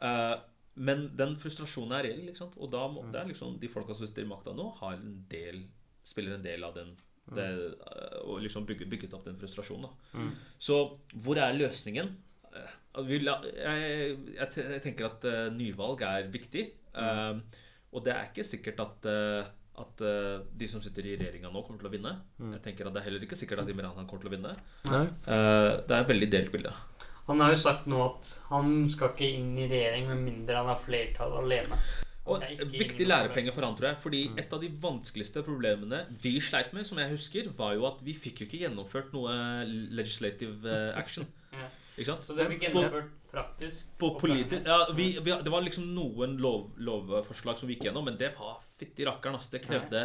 S3: Eh, men den frustrasjonen er reell, ikke sant? og da må
S2: Mm.
S3: det er liksom de folka som sitter i makta nå, har en del, spiller en del av den. Det, eh, Og liksom bygget, bygget opp den frustrasjonen. da
S2: Mm.
S3: Så hvor er løsningen? Eh, Jeg, jeg, tenker at eh, nyvalg er viktig.
S2: Mm.
S3: Og det er ikke sikkert at, at de som sitter i regjeringa nå, kommer til å vinne.
S2: Mm.
S3: Jeg tenker at Det er heller ikke sikkert at Imran Khan kommer til å vinne.
S2: Nei.
S3: Eh, det er et veldig delt bilde.
S1: Han har jo sagt nå at han skal ikke inn i regjering med mindre han har flertall alene.
S3: Og Viktig lærepenge for han, tror jeg. Fordi
S2: Mm.
S3: et av de vanskeligste problemene vi sleit med, som jeg husker, var jo at vi fikk jo ikke gjennomført noe legislative eh, action. <laughs>
S1: Ja.
S3: Ikke sant?
S1: Så det fikk
S3: På-
S1: gjennomført praktisk.
S3: På
S1: politisk
S3: politi ja, vi, vi, det var liksom noen lov, lovforslag som vi gikk gjennom, men det var fytti rakkeren. ass. Det krevde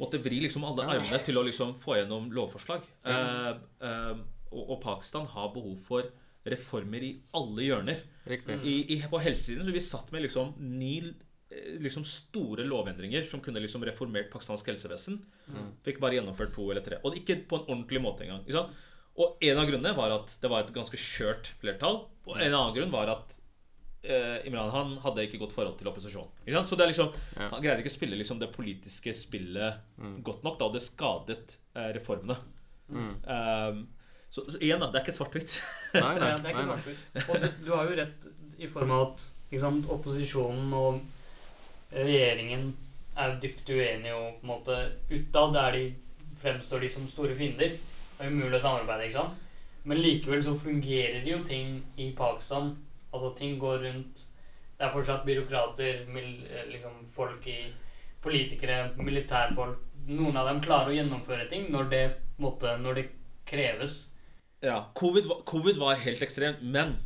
S3: Måtte vri liksom alle armene til å liksom få gjennom lovforslag. Ja. Uh, uh, og, og Pakistan har behov for reformer i alle hjørner. I, i, på helsesiden så vi satt med liksom ni eh, liksom store lovendringer som kunne liksom reformert pakistansk helsevesen.
S2: Mm.
S3: Fikk bare gjennomført to eller tre. Og ikke på en ordentlig måte engang. Ikke sant? Og en av grunnene var at det var et ganske skjørt flertall. Og en annen grunn var at eh, Imran han hadde ikke godt forhold til opposisjonen. Ikke sant? Så det er liksom,
S2: Ja.
S3: han greide ikke å spille liksom det politiske spillet
S2: Mm.
S3: godt nok. Da, og det skadet eh, reformene.
S2: Mm.
S3: Um, så, så igjen, da. Det er ikke svart-hvitt.
S2: Nei, nei.
S1: Det er ikke svart-hvitt. Og du, du har jo rett i form av at ikke sant, opposisjonen og regjeringen er dypt uenige og på en måte utad der de fremstår de som store fiender. Det er umulig å samarbeide, ikke sant? Men likevel så fungerer jo ting i Pakistan. Altså ting går rundt Det er fortsatt byråkrater, mil, eh, liksom folk i Politikere, militærfolk Noen av dem klarer å gjennomføre ting når det, måtte, når det kreves.
S3: Ja, covid var, covid var helt ekstremt, men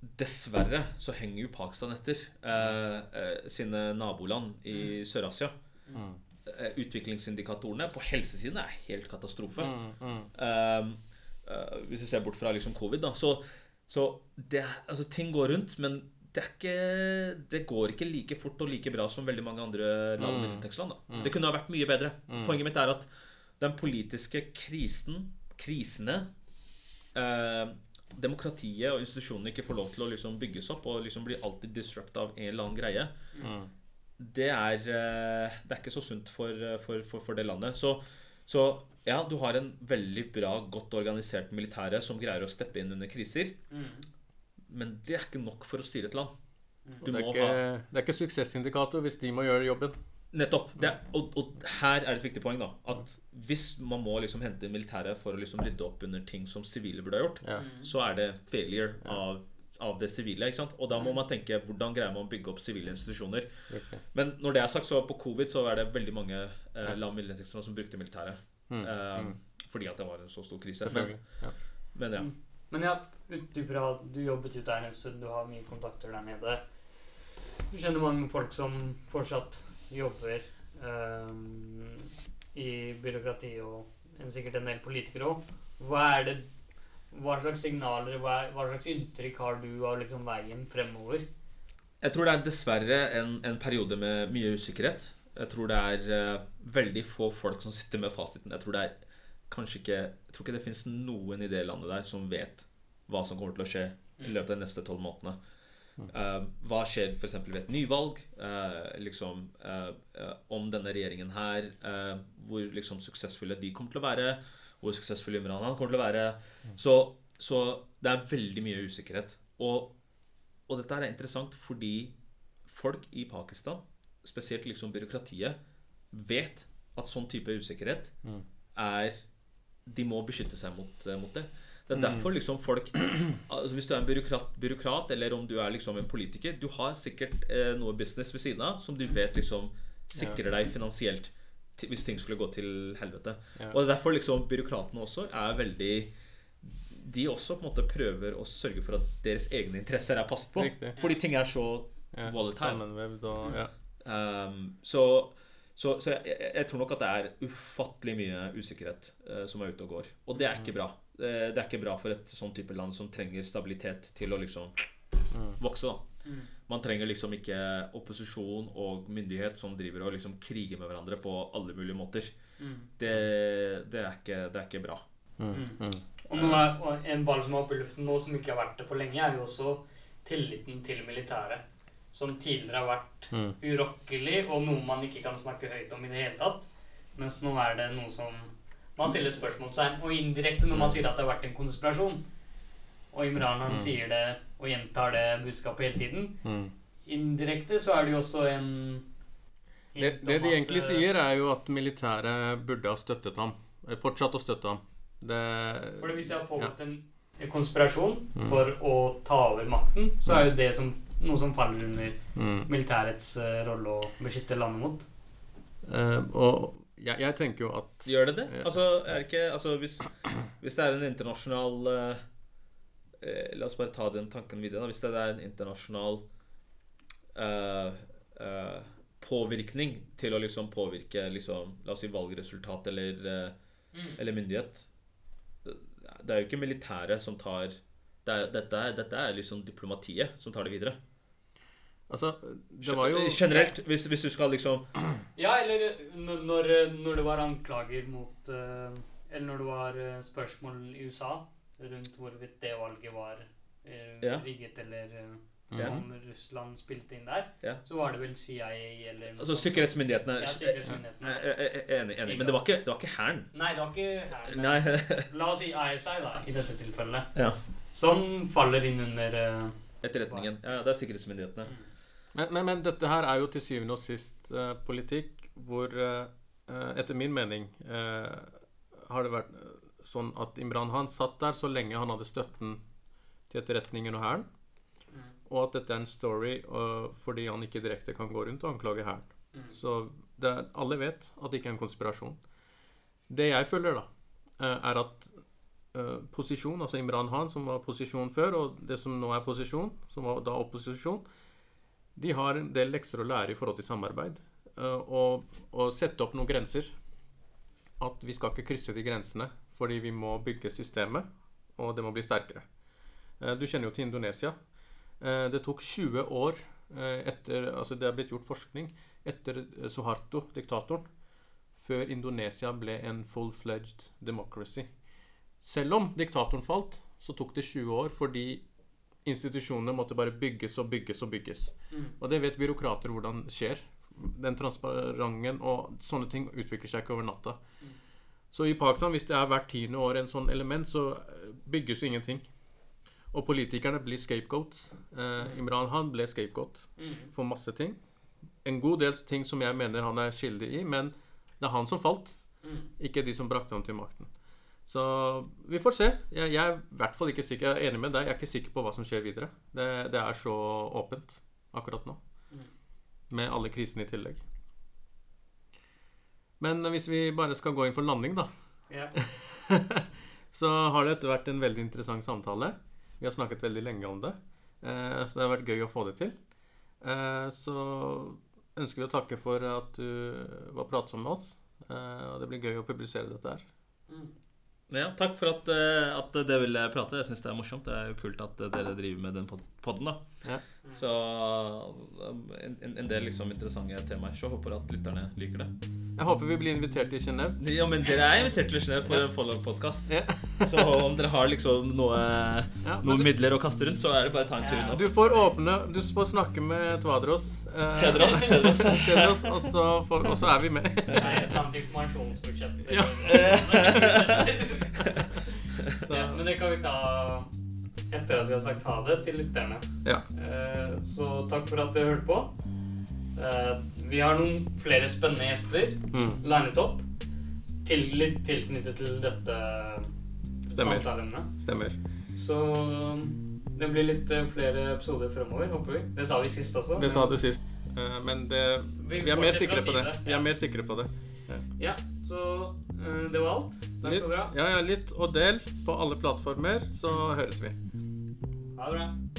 S3: dessverre så henger jo Pakistan etter eh, eh, sine naboland i Sør-Asia.
S2: Mm.
S3: Eh, utviklingsindikatorene på helsesiden er helt katastrofe.
S2: Mm, mm.
S3: Eh, eh, hvis vi ser bort fra liksom covid, da, så, så det, altså, ting går rundt, men det, ikke, det går ikke like fort og like bra som veldig mange andre land og
S2: Mm.
S3: middeltekstland.
S2: Mm.
S3: Det kunne ha vært mye bedre.
S2: Mm.
S3: Poenget mitt er at den politiske krisen, krisene eh, Demokratiet og institusjonene ikke får lov til å liksom bygges opp og liksom blir alltid disrupt av en eller annen greie.
S2: Mm.
S3: Det er, eh, det er ikke så sunt for, eh, for, for, for det landet. Så, så ja, du har en veldig bra, godt organisert militære som greier å steppe inn under kriser. Men det er ikke nok for å styre et land. Du
S2: det, er
S3: må
S2: ikke,
S3: ha
S2: det er ikke suksessindikator hvis de må gjøre jobben.
S3: Nettopp. Det er, og, og her er et viktig poeng. da At hvis man må liksom hente inn militæret for å liksom rydde opp under ting som sivile burde ha gjort,
S2: Ja.
S3: så er det failure
S2: Ja.
S3: av, av det sivile. ikke sant? Og da må man tenke hvordan greier man å bygge opp sivile institusjoner.
S2: Okay.
S3: Men når det er sagt, så på covid så er det veldig mange eh, land middeltekstland som brukte militæret.
S2: Mm.
S3: Eh,
S2: Mm.
S3: Fordi at det var en så stor krise. Men,
S2: Ja.
S3: men ja.
S1: Men ja, ut ifra Du jobbet jo der en stund, du har mye kontakter der nede. Du kjenner mange folk som fortsatt jobber um, i byråkrati og sikkert en del politikere òg. Hva er det Hva slags signaler, hva, hva slags inntrykk har du av liksom veien fremover?
S3: Jeg tror det er dessverre en, en periode med mye usikkerhet. Jeg tror det er uh, veldig få folk som sitter med fasiten. Jeg tror det er kanskje ikke Jeg tror ikke det fins noen i det landet der som vet hva som kommer til å skje i løpet av de neste tolv månedene. Eh, hva skjer f.eks. ved et nyvalg? Uh, liksom, eh, om denne regjeringen her Hvor liksom suksessfulle de kommer til å være. Hvor suksessfull Imran han kommer til å være. Så, så det er veldig mye usikkerhet. Og, og dette er interessant fordi folk i Pakistan, spesielt liksom byråkratiet, vet at sånn type usikkerhet
S2: Mm.
S3: er De må beskytte seg mot, mot det. Det er
S2: Mm.
S3: derfor liksom folk altså Hvis du er en byråkrat, byråkrat, eller om du er liksom en politiker Du har sikkert eh, noe business ved siden av som du vet liksom sikrer deg finansielt hvis ting skulle gå til helvete.
S2: Ja.
S3: Og det er derfor liksom byråkratene også er veldig De også på en måte prøver å sørge for at deres egne interesser er passet på.
S2: Riktig.
S3: Fordi ting er så
S2: Ja.
S3: volatile.
S2: Ja.
S3: Um, så så, så jeg, jeg- jeg tror nok at det er ufattelig mye usikkerhet uh, som er ute og går. Og det er ikke bra. Eh, det er ikke bra for et sånn type land som trenger stabilitet til å liksom
S2: Mm.
S3: vokse. da Man trenger liksom ikke opposisjon og myndighet som driver og liksom kriger med hverandre på alle mulige måter.
S1: Mm.
S3: Det, det, er, ikke, det er ikke bra.
S2: Mm. Mm.
S1: Og, nå er, og en ball som er oppe i luften nå, som ikke har vært det på lenge, er jo også tilliten til militæret. Som tidligere har vært
S2: Mm.
S1: urokkelig, og noe man ikke kan snakke høyt om i det hele tatt. Mens nå er det noe som man stiller spørsmålstegn Og indirekte når man sier at det har vært en konspirasjon. Og Imran han
S2: Mm.
S1: sier det og gjentar det budskapet hele tiden.
S2: Mm.
S1: Indirekte så er det jo også en
S2: Det, det de egentlig
S1: eh,
S2: sier, er jo at militæret burde ha støttet ham. Eh, Fortsatt å støtte ham. Det
S1: For hvis det har pågått en en konspirasjon
S2: Mm.
S1: for å ta over makten, så er jo det som, noe som faller under
S2: mm.
S1: militærets eh, rolle å beskytte landet mot.
S2: Eh, Og jeg, jeg tenker jo at
S3: Gjør det det? Altså, er det ikke, altså hvis, hvis det er en internasjonal eh, eh, La oss bare ta den tanken videre. Da. Hvis det er en internasjonal eh, eh, påvirkning til å liksom påvirke liksom, la oss si valgresultat eller, eh, eller myndighet det, er jo ikke militæret som tar det er, dette, dette er liksom diplomatiet som tar det videre.
S2: Altså, det var jo
S3: Generelt, hvis, hvis du skal liksom
S1: Ja, eller når, når, når det var anklager mot eh, Eller når det var eh, spørsmål i USA rundt hvorvidt det valget var eh,
S3: Ja.
S1: rigget, eller
S2: Ja.
S1: om Russland spilte inn der,
S3: Ja.
S1: så var det vel CIA eller
S3: Altså sikkerhetsmyndighetene
S1: Ja, sikkerhetsmyndighetene.
S3: Er Enig, enig. Men det var ikke, det var ikke hæren.
S1: Nei, det var ikke
S3: hæren.
S1: La oss si ISI, da, i dette tilfellet.
S3: Ja.
S1: Som faller inn under
S3: Etterretningen. Ja, ja, det er sikkerhetsmyndighetene.
S2: Men, men, men dette her er jo til syvende og sist eh, politikk hvor eh, eh, etter min mening eh, har det vært eh, sånn at Imran Khan satt der så lenge han hadde støtten til etterretningen og hæren,
S1: mm,
S2: og at dette er en story uh, fordi han ikke direkte kan gå rundt og anklage hæren.
S1: mm.
S2: Så er, alle vet at det ikke er en konspirasjon. Det jeg føler, da, er at uh, posisjon, altså Imran Khan, som var posisjon før, og det som nå er posisjon, som var da opposisjon, de har en del lekser å lære i forhold til samarbeid. eh, og, og sette opp noen grenser. At vi skal ikke krysse de grensene, fordi vi må bygge systemet, og det må bli sterkere. Eh, du kjenner jo til Indonesia. Eh, det tok 20 år etter Altså, det er blitt gjort forskning etter Suharto, diktatoren, før Indonesia ble en full-fledged democracy. Selv om diktatoren falt, så tok det 20 år fordi institusjonene måtte bare bygges og bygges og bygges.
S1: Mm.
S2: Og det vet byråkrater hvordan skjer. Den transparenten og sånne ting utvikler seg ikke over natta.
S1: Mm.
S2: Så i Pakistan, hvis det er hvert tiende år en sånn element, så eh, bygges jo ingenting. Og politikerne blir scapegoats. Eh, Imran Han ble scapegoat
S1: Mm.
S2: for masse ting. En god del ting som jeg mener han er skyldig i, men det er han som falt,
S1: Mm.
S2: ikke de som brakte ham til makten. Så vi får se. Jeg, jeg er i hvert fall ikke sikker. Jeg er enig med deg. Jeg er ikke sikker på hva som skjer videre. Det, det er så åpent akkurat nå.
S1: Mm.
S2: Med alle krisene i tillegg. Men hvis vi bare skal gå inn for landing, da,
S1: Ja. <laughs>
S2: så har det etter hvert en veldig interessant samtale. Vi har snakket veldig lenge om det, eh, så det har vært gøy å få det til. Eh, så ønsker vi å takke for at du var pratsom med oss. Eh, og det blir gøy å publisere dette her.
S1: Mm.
S3: Ja, takk for at, eh, at dere ville prate. Jeg syns det er morsomt. Det er jo kult at eh, dere driver med den pod- podden. da
S2: Ja.
S3: Så en, en- en del liksom interessante temaer. Så håper at lytterne liker det.
S2: Jeg håper vi blir invitert til Genéve.
S3: Ja, men dere er invitert til Genéve for en follow-podkast.
S2: Ja.
S3: Så om dere har liksom noe,
S2: Ja,
S3: noen
S2: du,
S3: midler å kaste rundt, så er det bare å ta en tur innom.
S2: du får åpne Du får snakke med Tvadros. eh,
S3: Tedros, Tedros. <laughs>
S2: Tedros, og, så får, og så er vi med. <laughs>
S1: Det er et annet informasjonsbudsjett.
S2: Ja.
S1: Så, <laughs> ja, men det kan vi ta etter at vi har sagt ha det til lytterne.
S2: Ja.
S1: Eh, så takk for at dere hørte på. Eh, vi har noen flere spennende gjester
S2: Mm.
S1: linet opp. Til, litt tilknyttet til dette
S2: Stemmer.
S1: samtaleemnet.
S2: Stemmer.
S1: Så det blir litt eh, flere episoder fremover, håper vi. Det sa vi sist også.
S2: Det sa du sist. Eh, men det,
S1: Vi
S2: vi er mer sikre på det.
S1: det,
S2: Vi er mer sikre på det.
S1: Ja, så eh, det var alt. Takk skal dere ha.
S2: Ja, ja, lytt og del på alle plattformer, så høres vi.
S1: Ha det bra.